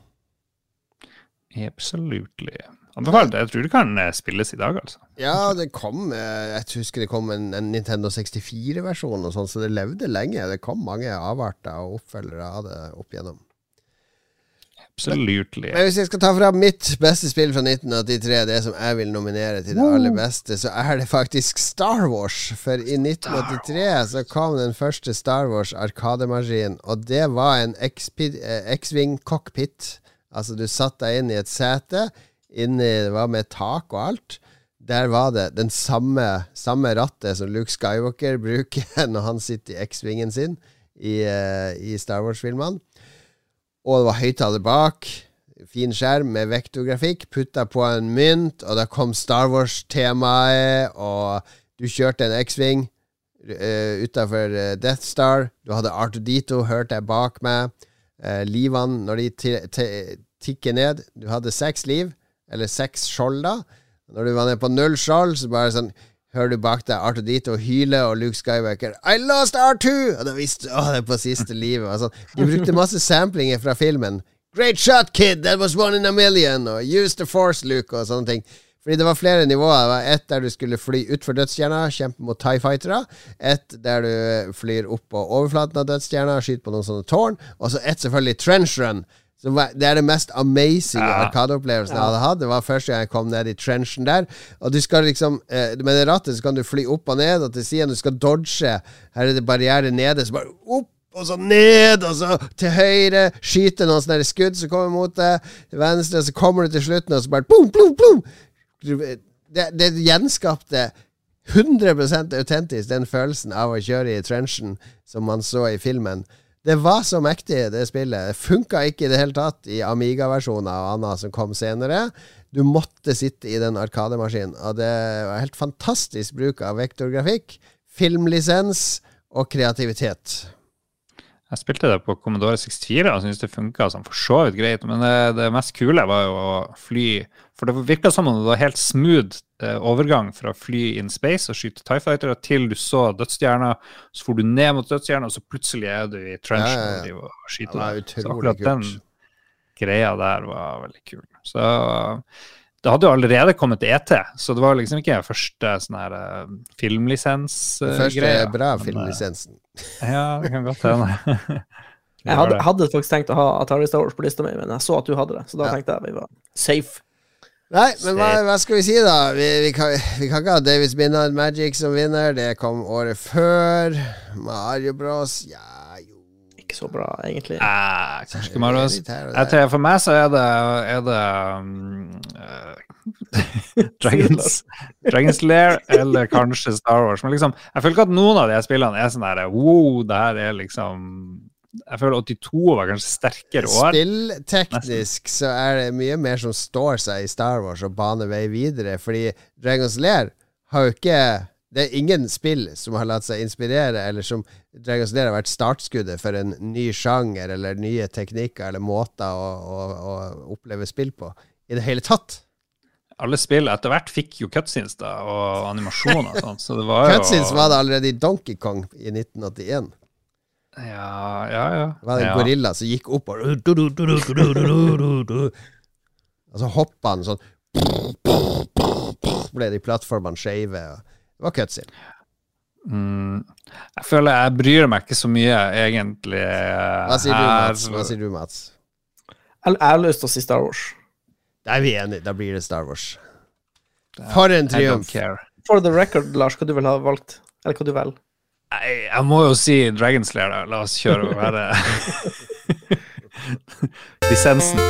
Absolutely. Anbefalt. Jeg tror det kan eh, spilles i dag, altså. Ja, det kom Jeg husker det kom en, en Nintendo 64-versjon, og sånn, så det levde lenge. Det kom mange avarter og oppfølgere av det opp igjennom. Absolutely. Men hvis jeg skal ta fram mitt beste spill fra 1983, det som jeg vil nominere til det aller beste, så er det faktisk Star Wars. For i 1983 så kom den første Star Wars arkademaskinen, og det var en eh, X-Wing cockpit. Altså, du satt deg inn i et sete, inni, det var med tak og alt. Der var det den samme, samme rattet som Luke Skywalker bruker når han sitter i X-Wingen sin i, eh, i Star Wars-filmene. Og det var høyttaler bak. Fin skjerm med vektorgrafikk. Putta på en mynt, og da kom Star Wars-temaet, og du kjørte en X-Wing uh, utafor Death Star. Du hadde Artudito, hørte jeg bak meg. Uh, livene, når de ti- ti- tikker ned Du hadde seks liv, eller seks skjold, da. Når du var nede på null skjold, så bare sånn hører du bak deg R2D2 hyle, og Luke Skywalker I lost R2! Og da visste du å, det er på siste livet. Altså, de brukte masse samplinger fra filmen. Great shot, kid! That was one in a million! Og use the force, Luke, og sånne ting. Fordi det var flere nivåer. Det var ett der du skulle fly utfor dødsstjerna, kjempe mot Tie Fightere. Ett der du flyr opp på overflaten av dødsstjerna, skyter på noen sånne tårn. Og så ett selvfølgelig trench run. Så det er det mest amazing ja. arkadeopplevelsen jeg hadde hatt. Det var første gang jeg kom ned i trenchen der. Og du skal liksom eh, Med det rattet så kan du fly opp og ned og til siden. Du skal dodge. Her er det barriere nede, så bare opp og så ned, og så til høyre. Skyte noen sånne skudd som kommer mot deg. Til venstre, og så kommer du til slutten, og så bare boom, boom, boom! Det, det gjenskapte 100% autentisk den følelsen av å kjøre i trenchen som man så i filmen. Det var så mektig, det spillet. Det funka ikke i det hele tatt i Amiga-versjoner og annet som kom senere. Du måtte sitte i den arkademaskinen, og det var helt fantastisk bruk av vektorgrafikk, filmlisens og kreativitet. Jeg spilte det på Commodore 64 og syntes det funka sånn for så vidt greit, men det, det, mest kule var jo å fly For det virka som om det var helt smooth overgang fra fly in space og skyte Tie Fighter til du så dødsstjerna, så får du ned mot dødsstjerna, og så plutselig er du i trenchen ja, ja, ja. og skyter det. Så akkurat kult. den greia der var veldig kul. Så det hadde jo allerede kommet til ET, så det var liksom ikke første sånn her uh, filmlisens-greie. Uh, første greia, bra men, filmlisensen. ja, det kan godt hende. jeg hadde, hadde, faktisk tenkt å ha Atari Star Wars på lista mi, men jeg så at du hadde det, så da ja. tenkte jeg vi var safe. Nei, men hva, hva, skal vi si, da? Vi, vi, kan, vi kan, ikke ha Davids Midnight Magic som vinner. Det kom året før. Mario Bros. Ja, ikke så bra, egentlig. Eh, kanskje ikke Bros. Jeg tror For meg så er det, er det um, uh, Dragons, Dragons Lair eller kanskje Star Wars. Men liksom, jeg føler ikke at noen av de spillene er sånn der wow, det her er liksom jeg føler 82 var kanskje sterkere år. Spillteknisk så er det mye mer som står seg i Star Wars og baner vei videre, fordi Dragons Lair har jo ikke det er ingen spill som har latt seg inspirere, eller som Dragons Lair har vært startskuddet for en ny sjanger eller nye teknikker eller måter å, å, å oppleve spill på, i det hele tatt. Alle spill etter hvert fikk jo cutscenes da, og animasjoner og sånt. Så det var jo Cutscenes var det allerede i Donkey Kong i 1981. Ja, ja, ja. Det var en ja. gorilla som gikk opp og Og så hoppa han sånn Ble de plattformene skeive. Det var cutscene. Mm, jeg føler jeg bryr meg ikke så mye, egentlig. Hva sier du, Mats? Hva sier du, Mats? Jeg, har lyst til å si Star Wars. Da er vi enige. Da blir det Star Wars. For en triumf. For the record, Lars, hva du vil ha valgt? Eller hva du velger? Jeg, jeg må jo si Dragonslayer, da. La oss kjøre og være Dissensen.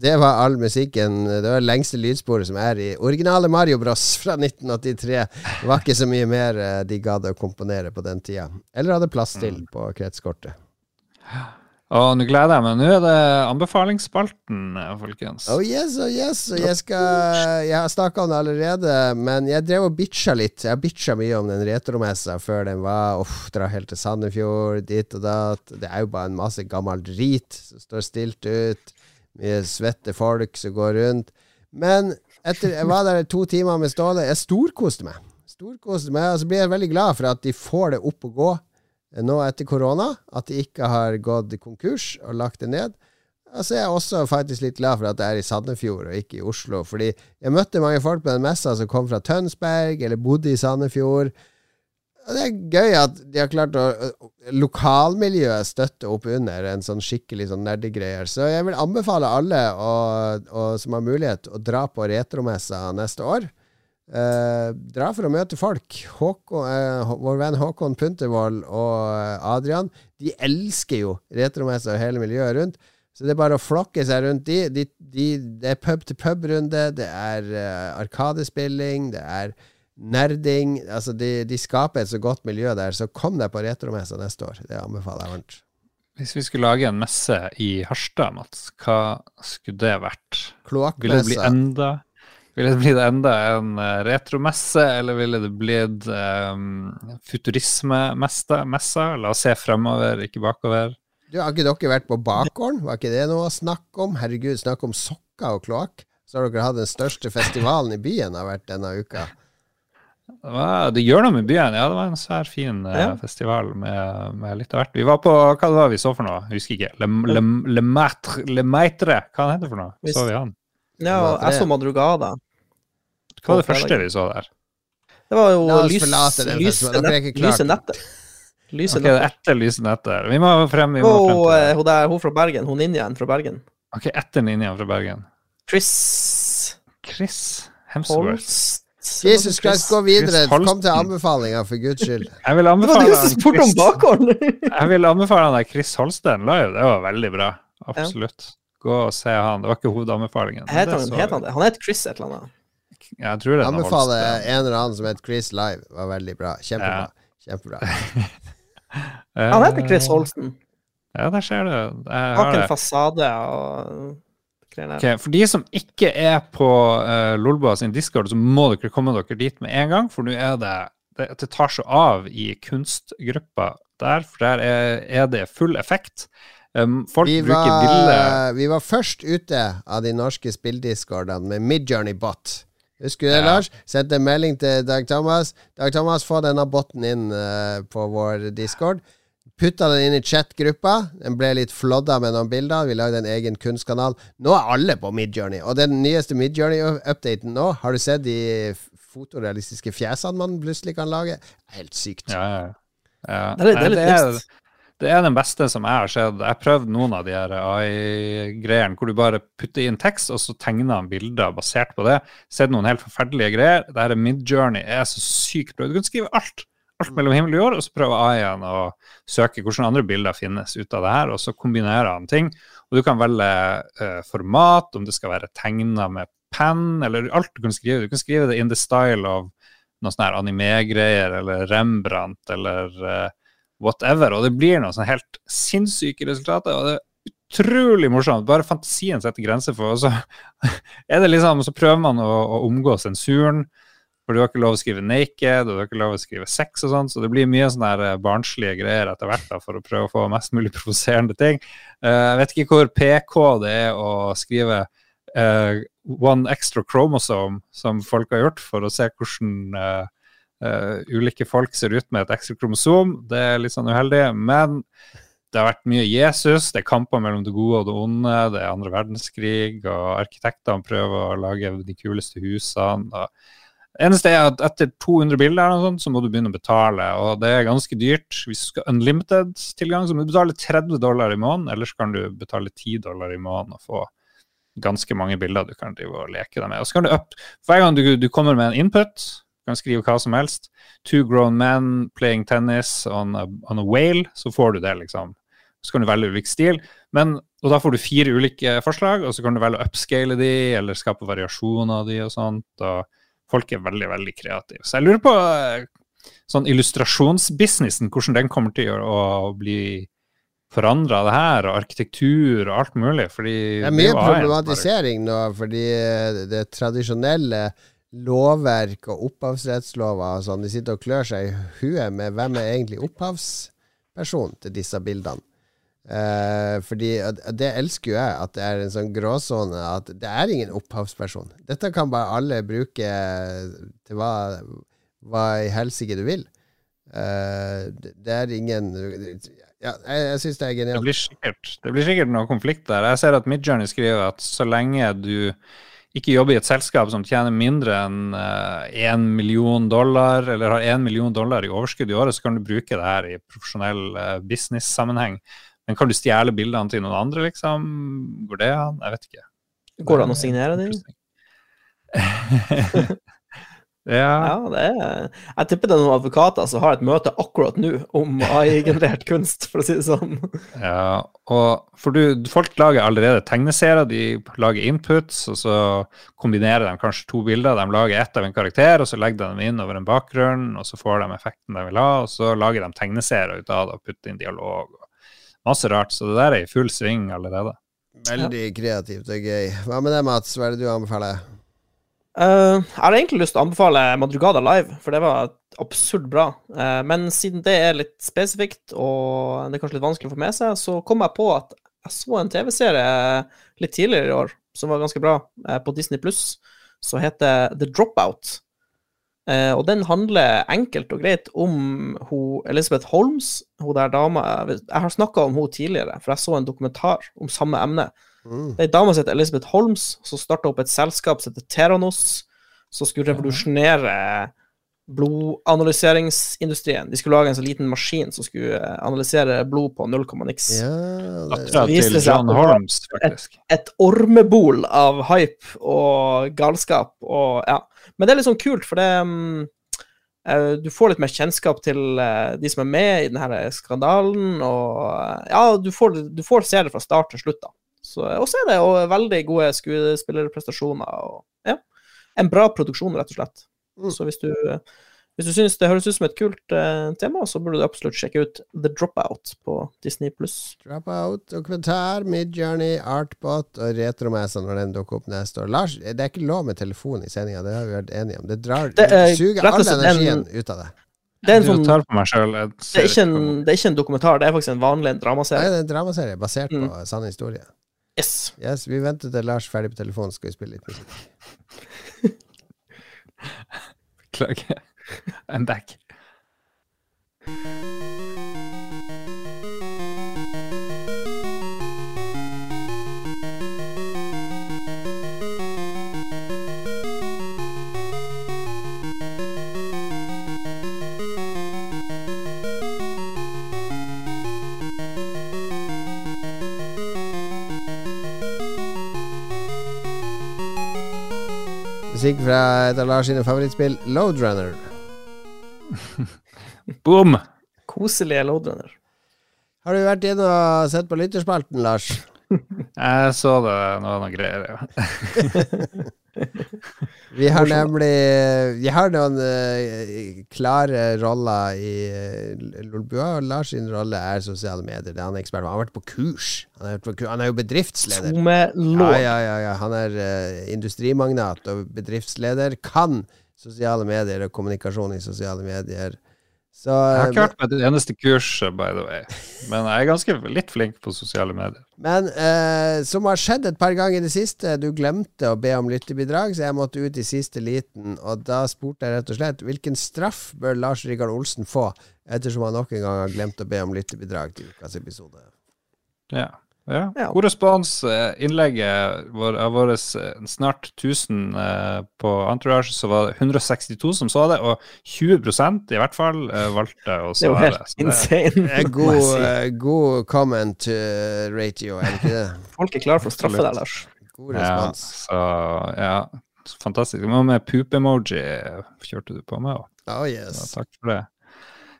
Det var all musikken. Det var det lengste lydsporet som er i originale Mario Bros fra 1983. Det var ikke så mye mer eh, de gadd å komponere på den tida. Eller hadde plass til mm. på kretskortet. Og nå gleder jeg meg. Nå er det anbefalingsspalten, eh, folkens. Oh yes, oh yes. Jeg, skal, jeg har snakka om det allerede, men jeg drev og bitcha litt. Jeg bitcha mye om den retromessa før den var Uff, dra helt til Sandefjord, dit og datt. Det er jo bare en masse gammel drit som står stilt ut. Mye svette folk som går rundt. Men etter, jeg var der to timer med Ståle. Jeg storkoste meg. Storkoste meg, Og så blir jeg veldig glad for at de får det opp og gå nå etter korona. At de ikke har gått konkurs og lagt det ned. Så er jeg også faktisk litt glad for at det er i Sandefjord og ikke i Oslo. Fordi jeg møtte mange folk på den messa som kom fra Tønsberg eller bodde i Sandefjord. Og Det er gøy at de har klart å Lokalmiljøet støtte opp under en sånn skikkelig sånn nerdegreier. Så jeg vil anbefale alle å, å, som har mulighet, å dra på retromessa neste år. Eh, dra for å møte folk. Håkon, eh, vår venn Håkon Puntervold og Adrian De elsker jo retromessa og hele miljøet rundt. Så det er bare å flokke seg rundt de. de, de det er pub-til-pub-runde, det er uh, arkadespilling, det er nerding. Altså, de, de, skaper et så godt miljø der, så kom deg på retromessa neste år. Det anbefaler jeg varmt. Hvis vi skulle lage en messe i Harstad, Mats, hva skulle det vært? Kloakkmessa. Ville det bli enda Ville det blitt enda en retromesse, eller ville det blitt um, futurismemessa? La oss se fremover, ikke bakover. Du, Har ikke dere vært på bakgården? Var ikke det noe å snakke om? Herregud, snakk om sokker og kloakk. Så har dere hatt den største festivalen i byen har vært denne uka. Det, var, det gjør noe med byen. Ja, det var en svær, fin uh, ja. festival med, med, litt av hvert. Vi var på Hva det var vi så for noe? Jeg husker ikke. Le, le, le, maitre, le Maitre. Hva heter det for noe? Så vi han? Ja, jeg så Madrugada. Hva var det første vi så der? Det var jo lys, lyse nettet. Lyse okay, nettet. Etter lyse nettet. Vi må frem. Vi må frem til eh, hun, der, hun fra Bergen. Hun ninjaen fra Bergen. Ok, etter ninjaen fra Bergen. Chris Chris Hemsworth. Jesus Christ, gå videre. Kom til anbefalinger, for guds skyld. Jeg vil anbefale Jeg vil anbefale deg Chris Holsten live. Det var veldig bra. Absolutt. Gå og se han. Det var ikke hovedanbefalingen. Het han, het han, han het Chris et eller annet. Jeg tror det Anbefaler en eller annen som het Chris live. Var veldig bra. Kjempebra. Ja. Kjempebra. han heter Chris Holsten. Ja, der ser du. Bak en fasade og Okay, for de som ikke er på uh, Lolbua sin discord, så må dere komme dere dit med en gang. For nå er det det, det tar seg av i kunstgruppa der, for der er, er det full effekt. Um, folk vi bruker var, ville Vi var først ute av de norske spilldiscordene med Midjourney Bot. Husker du det, ja. Lars? Sendte en melding til Dag Thomas. Dag Thomas, få denne botten inn uh, på vår discord. Putta den inn i chat-gruppa. Den ble litt flodda med noen bilder. Vi lagde en egen kunstkanal. Nå er alle på Midjourney. Og den nyeste Midjourney-updaten nå, har du sett de fotorealistiske fjesene man plutselig kan lage? Helt sykt. Ja, ja. ja. Det, er, det, er litt er, det, er, den beste som jeg har sett. Jeg har prøvd noen av de her AI-greiene hvor du bare putter inn tekst, og så tegner han bilder basert på det. Sett noen helt forferdelige greier. Det her Midjourney er så sykt bra. Du kan skrive alt alt mellom himmel og jord, og så prøver AI-en å søke hvilke andre bilder finnes ut av det her, og så kombinerer han ting. Og du kan velge uh, format, om det skal være tegna med penn, eller alt du kan skrive. Du kan skrive det in the style of noe sånn her anime-greier, eller Rembrandt, eller uh, whatever. Og det blir noen sånn helt sinnssyke resultater. og det er utrolig morsomt. Bare fantasien setter grenser for Og så er det liksom, så prøver man å, å omgå sensuren. For du har ikke lov å skrive naked, og du har ikke lov å skrive sex og sånn, så det blir mye sånne eh, barnslige greier etter hvert da, for å prøve å få mest mulig provoserende ting. Uh, jeg vet ikke hvor PK det er å skrive uh, one extra chromosome, som folk har gjort, for å se hvordan uh, ulike folk ser ut med et ekstra kromosom. Det er litt sånn uheldig. Men det har vært mye Jesus, det er kamper mellom det gode og det onde, det er andre verdenskrig, og arkitektene prøver å lage de kuleste husene. og eneste er at etter 200 bilder sånt, så må du begynne å betale, og det er ganske dyrt. Hvis du skal unlimited tilgang, så må du betale 30 dollar i måneden, ellers kan du betale 10 dollar i måneden og få ganske mange bilder du kan drive og leke deg med. Og så kan du up, Hver gang du, du kommer med en input, kan skrive hva som helst, two grown men playing tennis on a, on a whale, så får du det, liksom. Så kan du velge ulik stil. Men, og da får du fire ulike forslag, og så kan du velge å upscale de, eller skape variasjoner av de og sånt. og folk er veldig, veldig kreative. Så jeg lurer på eh, sånn illustrasjonsbusinessen, hvordan den kommer til å bli forandra, det her, og arkitektur og alt mulig. Fordi det er mye det problematisering nå, fordi det tradisjonelle lovverk og opphavsrettslover og sånn, de sitter og klør seg i huet med hvem er egentlig opphavsperson til disse bildene. Uh, fordi Det elsker jo jeg, at det er en sånn gråsone at det er ingen opphavsperson. Dette kan bare alle bruke til hva, hva i helsike du vil. Uh, det er ingen ja, Jeg, jeg syns det er genialt. Det blir, sikkert, det blir sikkert noe konflikt der. Jeg ser at Midjourney skriver at så lenge du ikke jobber i et selskap som tjener mindre enn én uh, million dollar, eller har én million dollar i overskudd i året, så kan du bruke det her i profesjonell uh, business-sammenheng. Men kan du stjele bildene til noen andre, liksom? Går det an? Jeg vet ikke. Går det an å signere dem? ja. ja, det er Jeg tipper det er noen advokater som har et møte akkurat nå om AI-generert kunst, for å si det sånn. Ja, og for du, folk lager allerede tegneserier, de lager inputs, og så kombinerer de kanskje to bilder. De lager ett av en karakter, og så legger de dem inn over en bakgrunn, og så får de effekten de vil ha, og så lager de tegneserier ut av det og putter inn dialog masse rart. Så det der er i full sving allerede. Veldig kreativt og gøy. Hva med det, Mats? Hva er det du anbefaler? Eh, jeg har egentlig lyst til å anbefale Madrugada live, for det var absurd bra. Uh, men siden det er litt spesifikt, og det er kanskje litt vanskelig å få med seg, så kom jeg på at jeg så en TV-serie litt tidligere i år som var ganske bra, uh, på Disney pluss, som heter The Dropout. Og den handler enkelt og greit om hun Elizabeth Holmes, hun der dama Jeg har snakka om hun tidligere, for jeg så en dokumentar om samme emne. Mm. Det er ei dame som heter Elizabeth Holmes, som starta opp et selskap som heter Teranos, som skulle revolusjonere blodanalyseringsindustrien. De skulle lage en sånn liten maskin som skulle eh, analysere blod på 0, niks. Ja, det, Dattera viste til seg Holmes, faktisk. Et ormebol av hype og galskap og ja. Men det er litt sånn kult, for det eh, Du får litt mer kjennskap til eh, de som er med i denne skandalen, og ja, du får, du får se det fra start til slutt, da. Så, og så er det og veldig gode skuespillerprestasjoner og ja. En bra produksjon, rett og slett. Mm. Så hvis du, hvis du syns det høres ut som et kult eh, tema, så burde du absolutt sjekke ut The Dropout på Disney pluss. Dropout, dokumentar, Midjourney, Artbot og Retromessa når den dukker opp neste år. Lars, det er ikke lov med telefon i sendinga, det har vi vært enige om. Det, drar, Det er suger all energien en- ut av det. Det er en sånn selv, det er, ikke en, det er ikke en dokumentar, det er faktisk en vanlig Nei, dramaserie. det er en dramaserie basert Mm. på sann historie. Yes. Yes, Vi venter til Lars er ferdig på telefonen, skal vi spille litt musikk. Beklager. I'm back. Musikk fra et av Lars sine favorittspill, Loadrunner. Boom! Koselige loadrunner. Har du vært inne og sett på lytterspalten, Lars? Jeg så det, det var noe greier, ja. Vi har nemlig Vi har noen uh, klare roller i uh, Lolbua, Lars sin rolle er sosiale medier. Det er han er ekspert på. Han har vært på kurs. Han er, på, han er jo bedriftsleder. Ja, ja, ja. Han er uh, industrimagnat og bedriftsleder. Kan sosiale medier og kommunikasjon i sosiale medier. Så Jeg har ikke vært på et eneste kurs, by the way. Men jeg er ganske litt flink på sosiale medier. Men eh, som har skjedd et par ganger i det siste, du glemte å be om lyttebidrag, så jeg måtte ut i siste liten, og da spurte jeg rett og slett hvilken straff bør Lars Rikard Olsen få, ettersom han nok en gang har glemt å be om lyttebidrag til ukas episode. Ja. Ja. Ja. God respons. eh, Innlegget vår, av våre eh, snart 1000 eh, på Entourage, så var det 162 som så det, og 20% i hvert fall valgte å Det er jo svare. helt Så det- insane. Det er god, god comment ratio, er det ikke det? Folk er klare for å straffe deg, Lars. God Ja, respons. så ja. Fantastisk. Hva med poop-emoji kjørte du på med? også? yes. Ja, takk for det.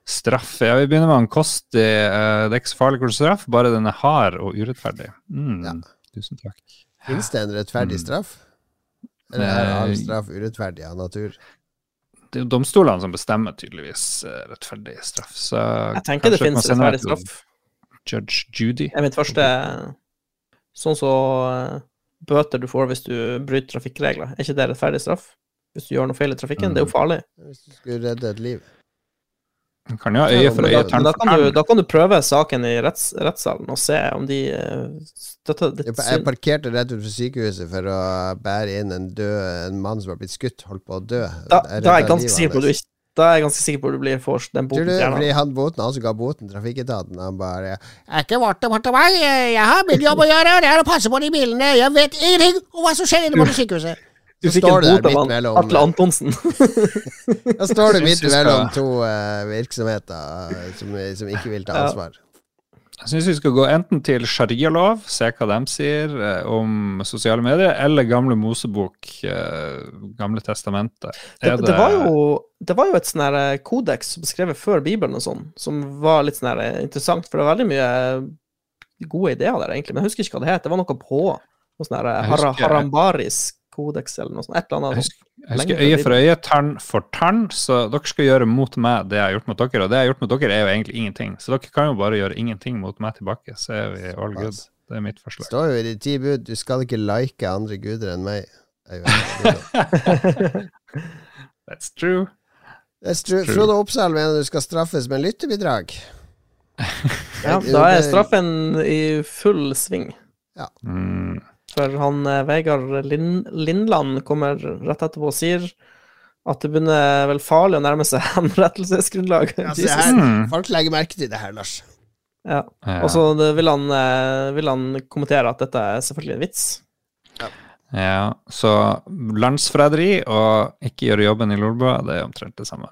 Straff. Ja, vi begynner med en Kosti. eh, det er ikke så farlig hvordan straff, bare den er hard og urettferdig. Mm, Ja. Tusen takk. Fins det en rettferdig Mm. straff? Eller er all Eh, straff urettferdig av natur? Det er jo domstolene som bestemmer tydeligvis eh, rettferdig straff. Så Jeg tenker det finnes rettferdig straff. Judge Judy. Det er mitt første Sånn så bøter du får hvis du bryter trafikkregler. Er ikke det rettferdig straff? Hvis du gjør noe feil i trafikken? Det er jo farlig. Hvis du skulle redde et liv. Kan jo ha øye for øye, Da, da kan, du, da kan du prøve saken i retts, rettssalen og se om de eh, støtter ditt syn. jeg parkerte rett utenfor sykehuset for å bære inn en død En mann som har blitt skutt, holdt på å dø. Da, Jeg da er jeg ganske sikker på at du ikke da er jeg ganske sikker på at du blir for den Tror du, fordi han boten, han som ga boten, trafikketaten, han bare Er ikke vårt departement, jeg har min jobb å gjøre, og det er å passe på de bilene, jeg vet ingenting om hva som skjer inne på sykehuset. Du fikk står en bot av mellom Atle Antonsen. Da står du midt mellom to uh, virksomheter eh, som, som ikke vil ta Ja. ansvar. Jeg syns vi skal gå enten til sharialov, se hva de sier eh, om sosiale medier, eller Gamle Mosebok, eh, Gamle testamentet. Det, det, det, var jo, det var jo et sånn eh, kodeks beskrevet før Bibelen og sånn, som var litt sånn eh, interessant, for det var veldig mye eh, gode ideer der, egentlig. Men jeg husker ikke hva det het. Det var noe på. Noe sånn her kodeks eller noe sånt. Et eller annet. Jeg husker, jeg husker øye for øye, tann for tann, så dere skal gjøre mot meg det jeg har gjort mot dere. Og det jeg har gjort mot dere, er jo egentlig ingenting. Så dere kan jo bare gjøre ingenting mot meg tilbake, så er vi all good. Det er mitt forslag. Det står jo i de ti bud du skal ikke like andre guder enn meg. That's true. That's true. True. Frode Oppsal mener du skal straffes med lyttebidrag. Ja, da er straffen i full sving. Mm. For han eh, Vegard Lind Lindland kommer rett etterpå og sier at det begynner vel farlig å nærme seg henrettelsesgrunnlag. Ja, se her. Mm. Folk legger merke til det her, Lars. Ja. Ja. Og så vil, han, eh, vil han kommentere at dette er selvfølgelig en vits. ja, så landsforræderi og ikke gjøre jobben i Lolbua, det er omtrent det samme.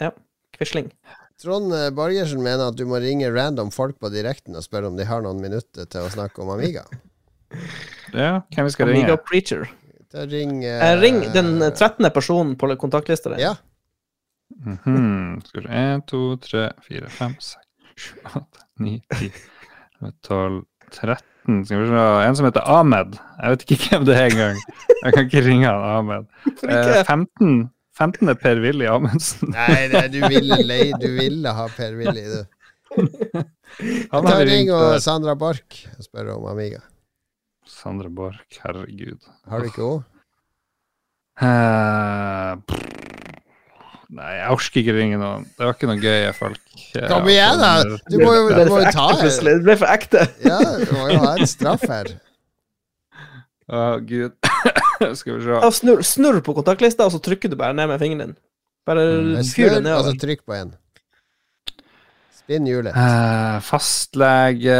Ja. Quisling. Trond Bargersen Borgersen mener at du må ringe random folk på direkten og spørre om de har noen minutter til å snakke om Amiga. Ja, hvem vi skal ringe? Amiga Preacher. Da ring eh, Eh, ring den 13. personen på kontaktlista di. Ja. Mhm. Skal vi se 1, 2, 3, 4, 5, 6, 7, 8, 9, 10, 12, 13 Skal vi se En som heter Ahmed. Jeg vet ikke hvem det er engang. Jeg kan ikke ringe han Ahmed. Eh, 15, 15 er Per-Willy Amundsen. Nei, nei du, ville, du ville ha Per Willy, du. Han Ta ring og. Sandra Borch og spør om Amiga. Sandra Borch, herregud. Har du ikke henne? Uh, Nei, jeg orker ikke ringe noen. Det var ikke noen gøye folk. Kom igjen, da! Du må jo, du må jo ta her. Det ble for ekte. Ja, du må jo ha en straff her. Å, gud. Skal vi se. Ja, snurr, snurr på kontaktlista, og så trykker du bare ned med fingeren din. Bare Mm. fyr det Snurr, og så nedover. trykk på en. Spinn hjulet. Uh, fastlege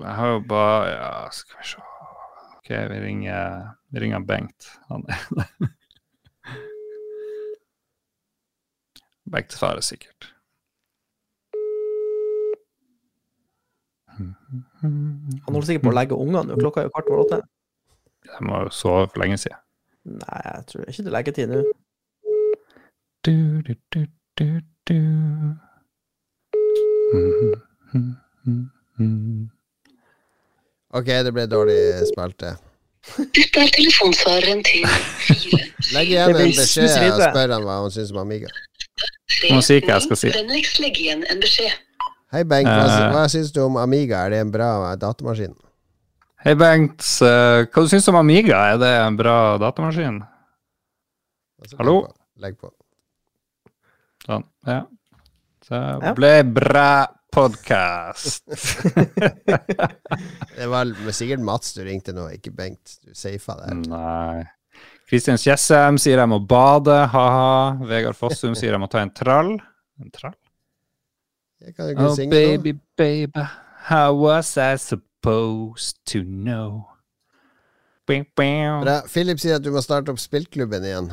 Jeg har jo bare Ja, skal vi se OK, vi ringer, vi ringer Bengt. Han er Bengt svarer sikkert. Han holder sikkert på å legge ungene nå. Klokka er jo kvart over åtte. Jeg må jo sove for lenge siden. Nei, jeg tror ikke det er leggetid nå. Du, du, du, du, du. Mm mhm, Mm mhm. Ok, det ble dårlig spalte. Dette er telefonsvareren til fire Legg igjen en beskjed og spør han hva han syns om Amiga. tre Nå sier hva jeg skal si. Vennligst legg igjen en beskjed. Hei, Bengt. Hva, Eh. hva syns du om Amiga? Er det en bra datamaskin? Hei, Bengt. Eh, hva syns du om Amiga? Er det en bra datamaskin? Altså, Hallo? Legg på. Legg på. Sånn. Ja. Så ble bra podkast. Det var sikkert Mats du ringte nå, ikke Bengt. Du safa der. Nei. Kristian Kjessem sier jeg må bade, ha-ha. Vegard Fossum sier jeg må ta en trall. En trall? Jeg kan ikke Oh, synge baby, baby, how was I supposed to know? Bing, bing. Bra. Philip sier at du må starte opp spillklubben igjen.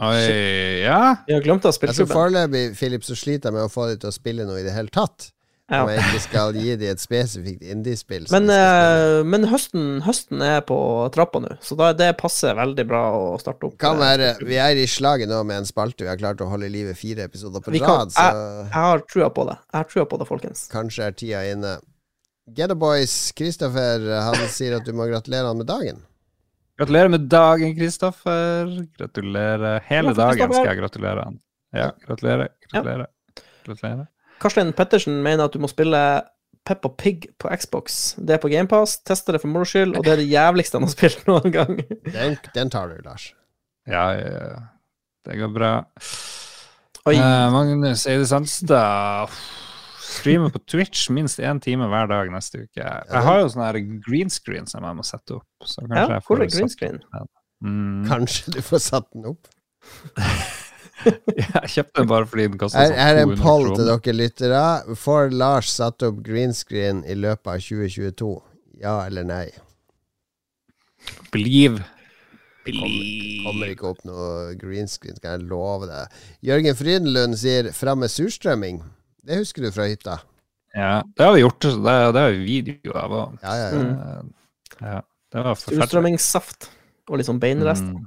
Oi, ja. Vi har glemt av Altså spillklubben. Foreløpig Philip, så sliter jeg med å få dem til å spille noe i det hele tatt. Ja. Om jeg ikke skal gi dem et spesifikt indiespill. Men, spille. eh, men høsten, høsten er på trappa nå, så da, det passer veldig bra å starte opp. kan være. Vi er i slaget nå med en spalte vi har klart å holde i live fire episoder på Vi kan- rad, så Jeg har trua på det. Jeg har trua på det, folkens. kanskje er tida inne. Getto Boys, Kristoffer, han sier at du må gratulere han med dagen. Gratulerer med dagen, Kristoffer. Gratulerer. Hele dagen skal jeg gratulere han. Ja, gratulerer. Gratulerer. Gratulerer. Karstein Pettersen mener at du må spille Peppa Pig på Xbox. Det er på GamePass. Tester det for moro skyld, og det er det jævligste han har spilt noen gang. Den, den tar du, Lars. Ja, ja, ja. Det går bra. Oi. Eh, Magnus Eide Sandstad streamer på Twitch minst én time hver dag neste uke. Jeg har jo sånn her green screen som jeg må sette opp. Så kanskje Ja, jeg hvor er green screen? Mm. Kanskje du får satt den opp. Jeg kjøpte den bare fordi den Her, sånn her er en poll til kroner. dere lyttere. Får Lars satt opp green screen i løpet av 2022? Ja eller nei? Believe. Kommer ikke opp noe green screen, skal jeg love deg. Jørgen Frydenlund sier 'fram med surstrømming'. Det husker du fra hytta? Ja, det har vi gjort. Det, det vi video av òg. Ja, ja, ja. Mm. Ja, det var forferdelig. Surstrømmingssaft og litt sånn beinrest. Mm.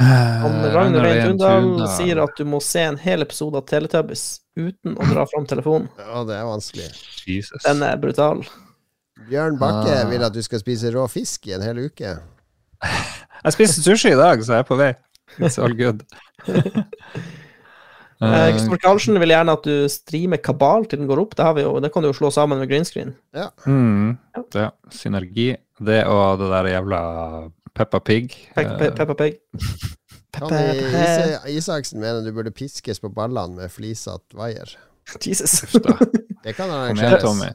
Eh, Ragnar Rein Tundal. sier at du må se en hel episode av Teletubbies uten å dra fram telefonen. Ja, det er vanskelig. Jesus. Den er brutal. Bjørn Bakke Ah. vil at du skal spise rå fisk i en hel uke. Jeg spiste sushi i dag, så jeg er på vei. It's all good. Eh, Kristoffer Karlsen vil gjerne at du streamer Kabal til den går opp. Det, har vi jo, det kan du jo slå sammen med green screen. Mm, det, synergi. Det og det der jævla Peppa Pig. Pe- pe- Eh, Peppa Pig. Tommy Isa- Isaksen mener du burde piskes på ballene med flisete vaier. Jesus. Det kan igjen, arrangeres. Tommy.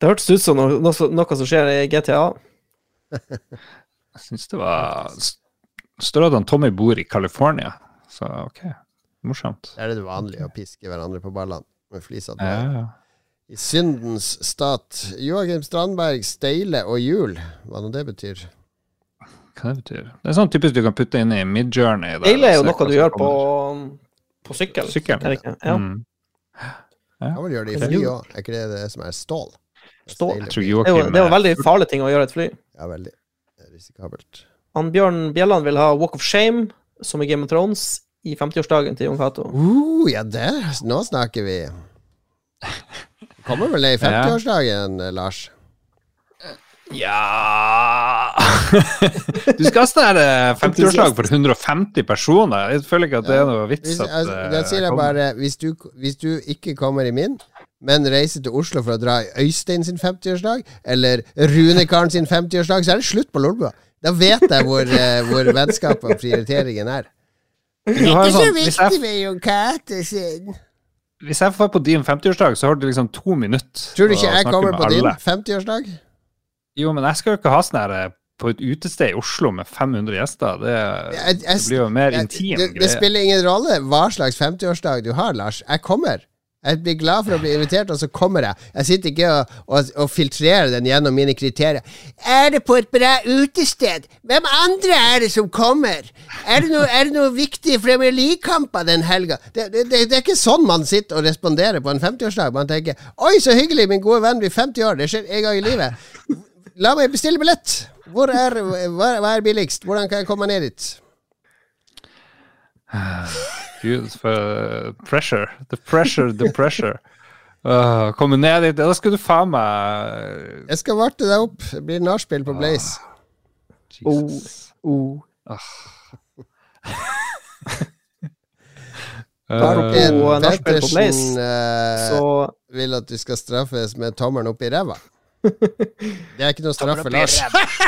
Det hørtes ut som noe, noe, noe som skjer i GTA. Jeg syns det var Står at Tommy bor i California, så OK. Morsomt. Der er det vanlig å piske hverandre på ballene med flisa. Ja, ja. I syndens stat. Joakim Strandberg, steile og hjul. Hva nå det betyr? Hva det betyr? Det er sånn typisk du kan putte inn i midjourney. Steile er jo noe du gjør på, på sykkel. Sykkel. Er det ikke? Ja. Mm. Kan vel gjøre det i fly òg? Er ikke det det som er stål? Stål. Jeg tror. Det er jo, Joakim det er jo veldig farlig ting å gjøre i et fly. Ja, veldig risikabelt. Han Bjørn Bjelland vil ha Walk of Shame, som i Game of Thrones, i 50-årsdagen til Jon Cato. Uh, ja, der, nå snakker vi. Kommer vel det i 50-årsdagen, eh, Lars? Ja Du skal ha sånn her, eh, 50-årslag for 150 personer. Jeg føler ikke at det er noe vits Hvis, at altså, eh, da sier jeg bare hvis du, hvis du ikke kommer i min, men reiser til Oslo for å dra i Øystein sin 50-årsdag, eller Runekaren sin 50-årsdag, så er det slutt på Lolbua. Da vet jeg hvor, eh, hvor vennskapet og prioriteringen er. Du har jo sånn, hvis, jeg, med Jon Cato sin. hvis jeg får på din 50-årsdag, så har du liksom to minutter Tror du ikke jeg kommer på din 50-årsdag? Jo, men jeg skal jo ikke ha sånn her eh, på et utested i Oslo med 500 gjester. Det, Jeg- jeg- det blir jo mer intim det, det spiller ingen rolle hva slags 50-årsdag du har, Lars. Jeg kommer. Jeg blir glad for å bli invitert, og så kommer jeg. Jeg sitter ikke og, og, og filtrerer den gjennom mine kriterier. Er det på et bra utested? Hvem andre er det som kommer? Er det noe, er det noe viktig Premier League-kamper den helga? Det, det, det, er ikke sånn man sitter og responderer på en 50-årsdag. Man tenker 'oi, så hyggelig, min gode venn blir 50 år'. Det skjer en gang i livet. La meg bestille billett. Hvor er, hva, hva er billigst? Hvordan kan jeg komme ned dit? Gud, for eh, pressure. The pressure, the pressure. Uh, komme ned dit. Da skal du faen meg Jeg skal varte deg opp. Det blir nachspiel på Blaze. Jesus. Oh. Uh, En Og nachspiel på Blaze, Pettersen eh, Så vil at du skal straffes med tommelen opp i ræva. Det er ikke noe straffe, Lars.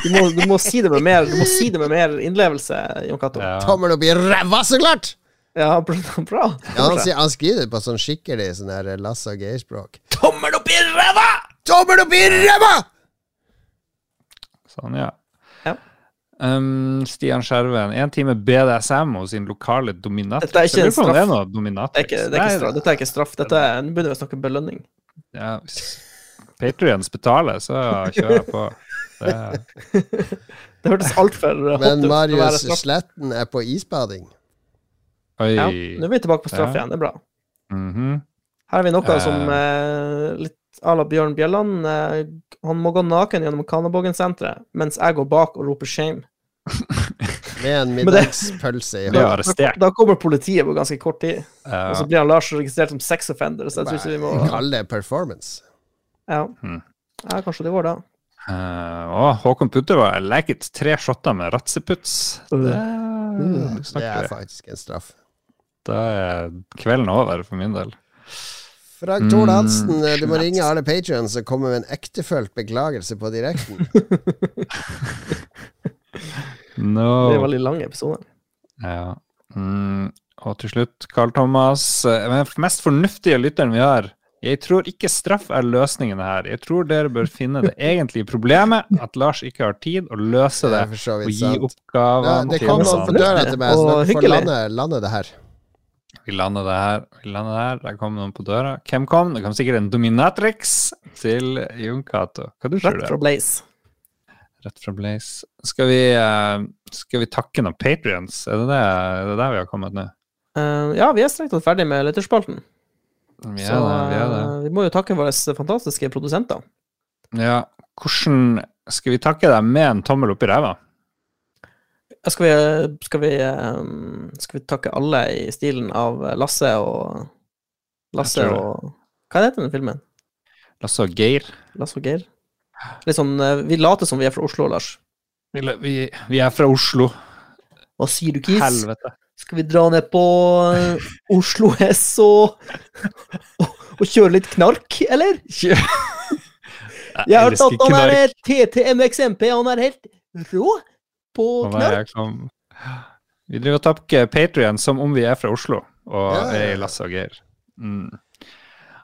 du må, du må si det med mer Du må si det med mer innlevelse, Jon Cato. Ja. Tommelen opp i ræva, så klart! Bra. bra. Ja, han, han skriver det på sånn skikkelig sånn her Lasse og Geir-språk. Tommel opp i ræva! Tommel opp i ræva! Sånn, ja. Ja. Um, Stian Skjerven, én time BDSM hos sin lokale dominatrix. Dette er ikke en straff. en Det er noe Det er ikke, det er ikke straff. Dette er ikke straff. Dette er, Nå begynner vi å snakke belønning. Ja, hvis Patrions betaler, så kjører jeg på. Det Det hørtes altfor hot ut Men Marius. Sletten er på isbading. Oi. Ja, nå er vi tilbake på straff Ja. igjen. Det er bra. Mhm. Her har vi noe uh. som eh, litt à la Bjørn Bjelland. Eh, han må gå naken gjennom Kanaboggen-senteret, mens jeg går bak og roper 'shame'. Med en middagspølse i hånden. Da. Da kommer politiet på ganske kort tid, Uh. og så blir han Lars registrert som sex offender. Så jeg tror ikke vi må Kall det performance. Ja, Hmm. ja kanskje det går, da. Uh, Håkon Putte var like it. Tre shotter med ratseputs. Det, Det er faktisk en straff. Da er kvelden over for min del. Frank Tord Mm, Hansen, du må ringe alle patrions og komme med en ektefølt beklagelse på direkten. No. Det er veldig lang episode. Ja. Mm, og til slutt, Carl Thomas. eh, Den mest fornuftige lytteren vi har. Jeg tror ikke straff er løsningen her. Jeg tror dere bør finne det egentlige problemet, at Lars ikke har tid å løse det Det og gi sant. til oppgavene det kom noen på døra til meg, så vi dere får lande, lande det her. Vi lander det her. Vi lander det her. Der kom noen på døra. Hvem kom? Det kom sikkert en dominatrix til Jon Cato. Hva du tror Rett fra Blaze. Rett fra Blaze. Skal vi, eh, skal vi takke noen patrions? Er det det, er det der vi har kommet nå? Uh, ja, vi er strengt tatt ferdig med lytterspalten. Vi Så er det. Vi er det. eh, vi må jo takke våre fantastiske produsenter. Ja, hvordan Skal vi takke deg med en tommel opp i ræva? Skal vi, skal, vi, eh, skal vi takke alle i stilen av Lasse og Lasse Jeg og Hva heter den filmen? Lasse og Geir. Lasse og Geir? Litt sånn eh, Vi later som vi er fra Oslo, Lars. Vi, vi, vi er fra Oslo. Hva sier du, Kis? Helvete. Skal vi dra ned på eh, Oslo S og, og, og kjøre litt knark, eller? Jeg har hørt at han er TTMXMP, han er helt rå på knark. liksom Vi driver og takker Patrion som om vi er fra Oslo og Ja, ja, er i Lasse og Geir. Mm.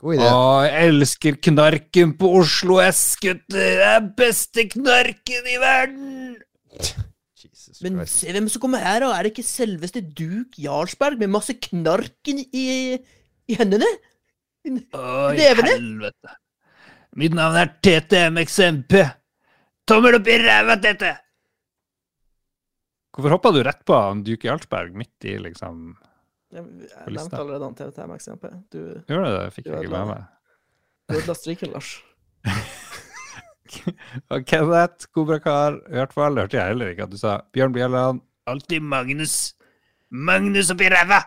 God idé. Å, jeg elsker knarken på Oslo S, gutter! Det er beste knarken i verden! Jesus Men Christ. se hvem som kommer her, da. Er det ikke selveste Duke Jarlsberg med masse knarken i, i hendene? Å, i Levende? helvete. Mitt navn er TTMXMP. Tommel opp i ræva, Tete! Hvorfor hoppa du rett på han Duke Jarlsberg midt i, liksom Jeg, jeg nevnte allerede han TVTM eksempel. Du, Gjorde det? Fikk jeg ikke med meg. du ødela stryken, Lars. Og Kenneth, Kobrakar, i hvert fall hørte jeg heller ikke at du sa Bjørn Bjelland. Alltid Magnus. Magnus oppi ræva!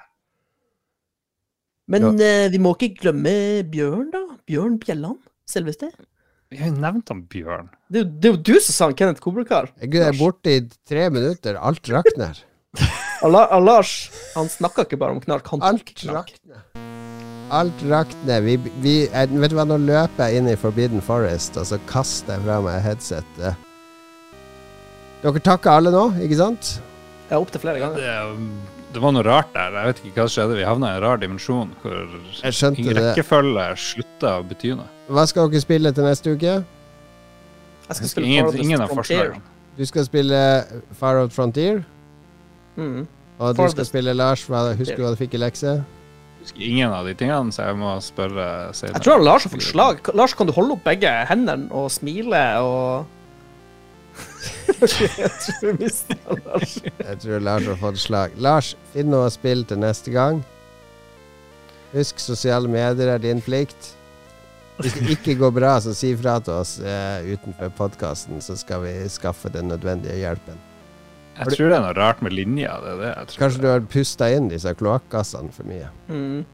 Men eh, vi må ikke glemme Bjørn, da. Bjørn Bjelland. Selveste. Vi har jo nevnt han Bjørn. Det er jo, det er jo du som sa han Kenneth Kobrakar. Jeg er borte i tre minutter. Alt rakner. Og La- og Lars, han snakka ikke bare om knark, han tok Alt knark. rakner. Alt rakner. Vi, vi, jeg, vet du hva, nå løper jeg inn i Forbidden Forest, og så kaster jeg fra meg headsetet. Dere takker alle nå, ikke sant? Ja, opptil flere ganger. Det, det var noe rart der. Jeg vet ikke hva som skjedde. Vi havna i en rar dimensjon hvor ingen rekkefølge slutta å bety noe. Hva skal dere spille til neste uke? Jeg skal spille Ingen, ingen av forslagene. Du skal spille Far Out Frontier, Mm. og du skal spille Lars. Husker du hva du fikk i lekse? Husker ingen av de tingene, så jeg må spørre senere. Jeg tror Lars har fått slag. Lars, kan du holde opp begge hendene og smile og Jeg tror vi mistet Lars. Jeg tror Lars har fått slag. Lars, finn noe å spille til neste gang. Husk, sosiale medier er din plikt. Hvis det ikke går bra, så si fra til oss eh, utenfor podkasten, så skal vi skaffe den nødvendige hjelpen. Jeg tror det er noe rart med linja. Det er det. Kanskje du har pusta inn disse kloakkgassene for mye. Mm.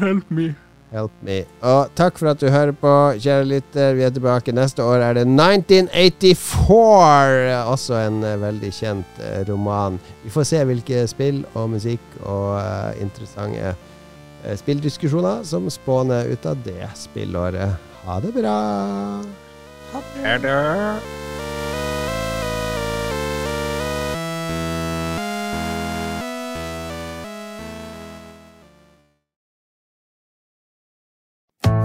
Help me. Help me. Og takk for at du hører på, kjære lytter. Vi er tilbake. Neste år er det 1984. Også en eh, veldig kjent eh, roman. Vi får se hvilke spill og musikk og eh, interessante spilldiskusjoner som spåner ut av det spillåret. Ha det bra. Ha det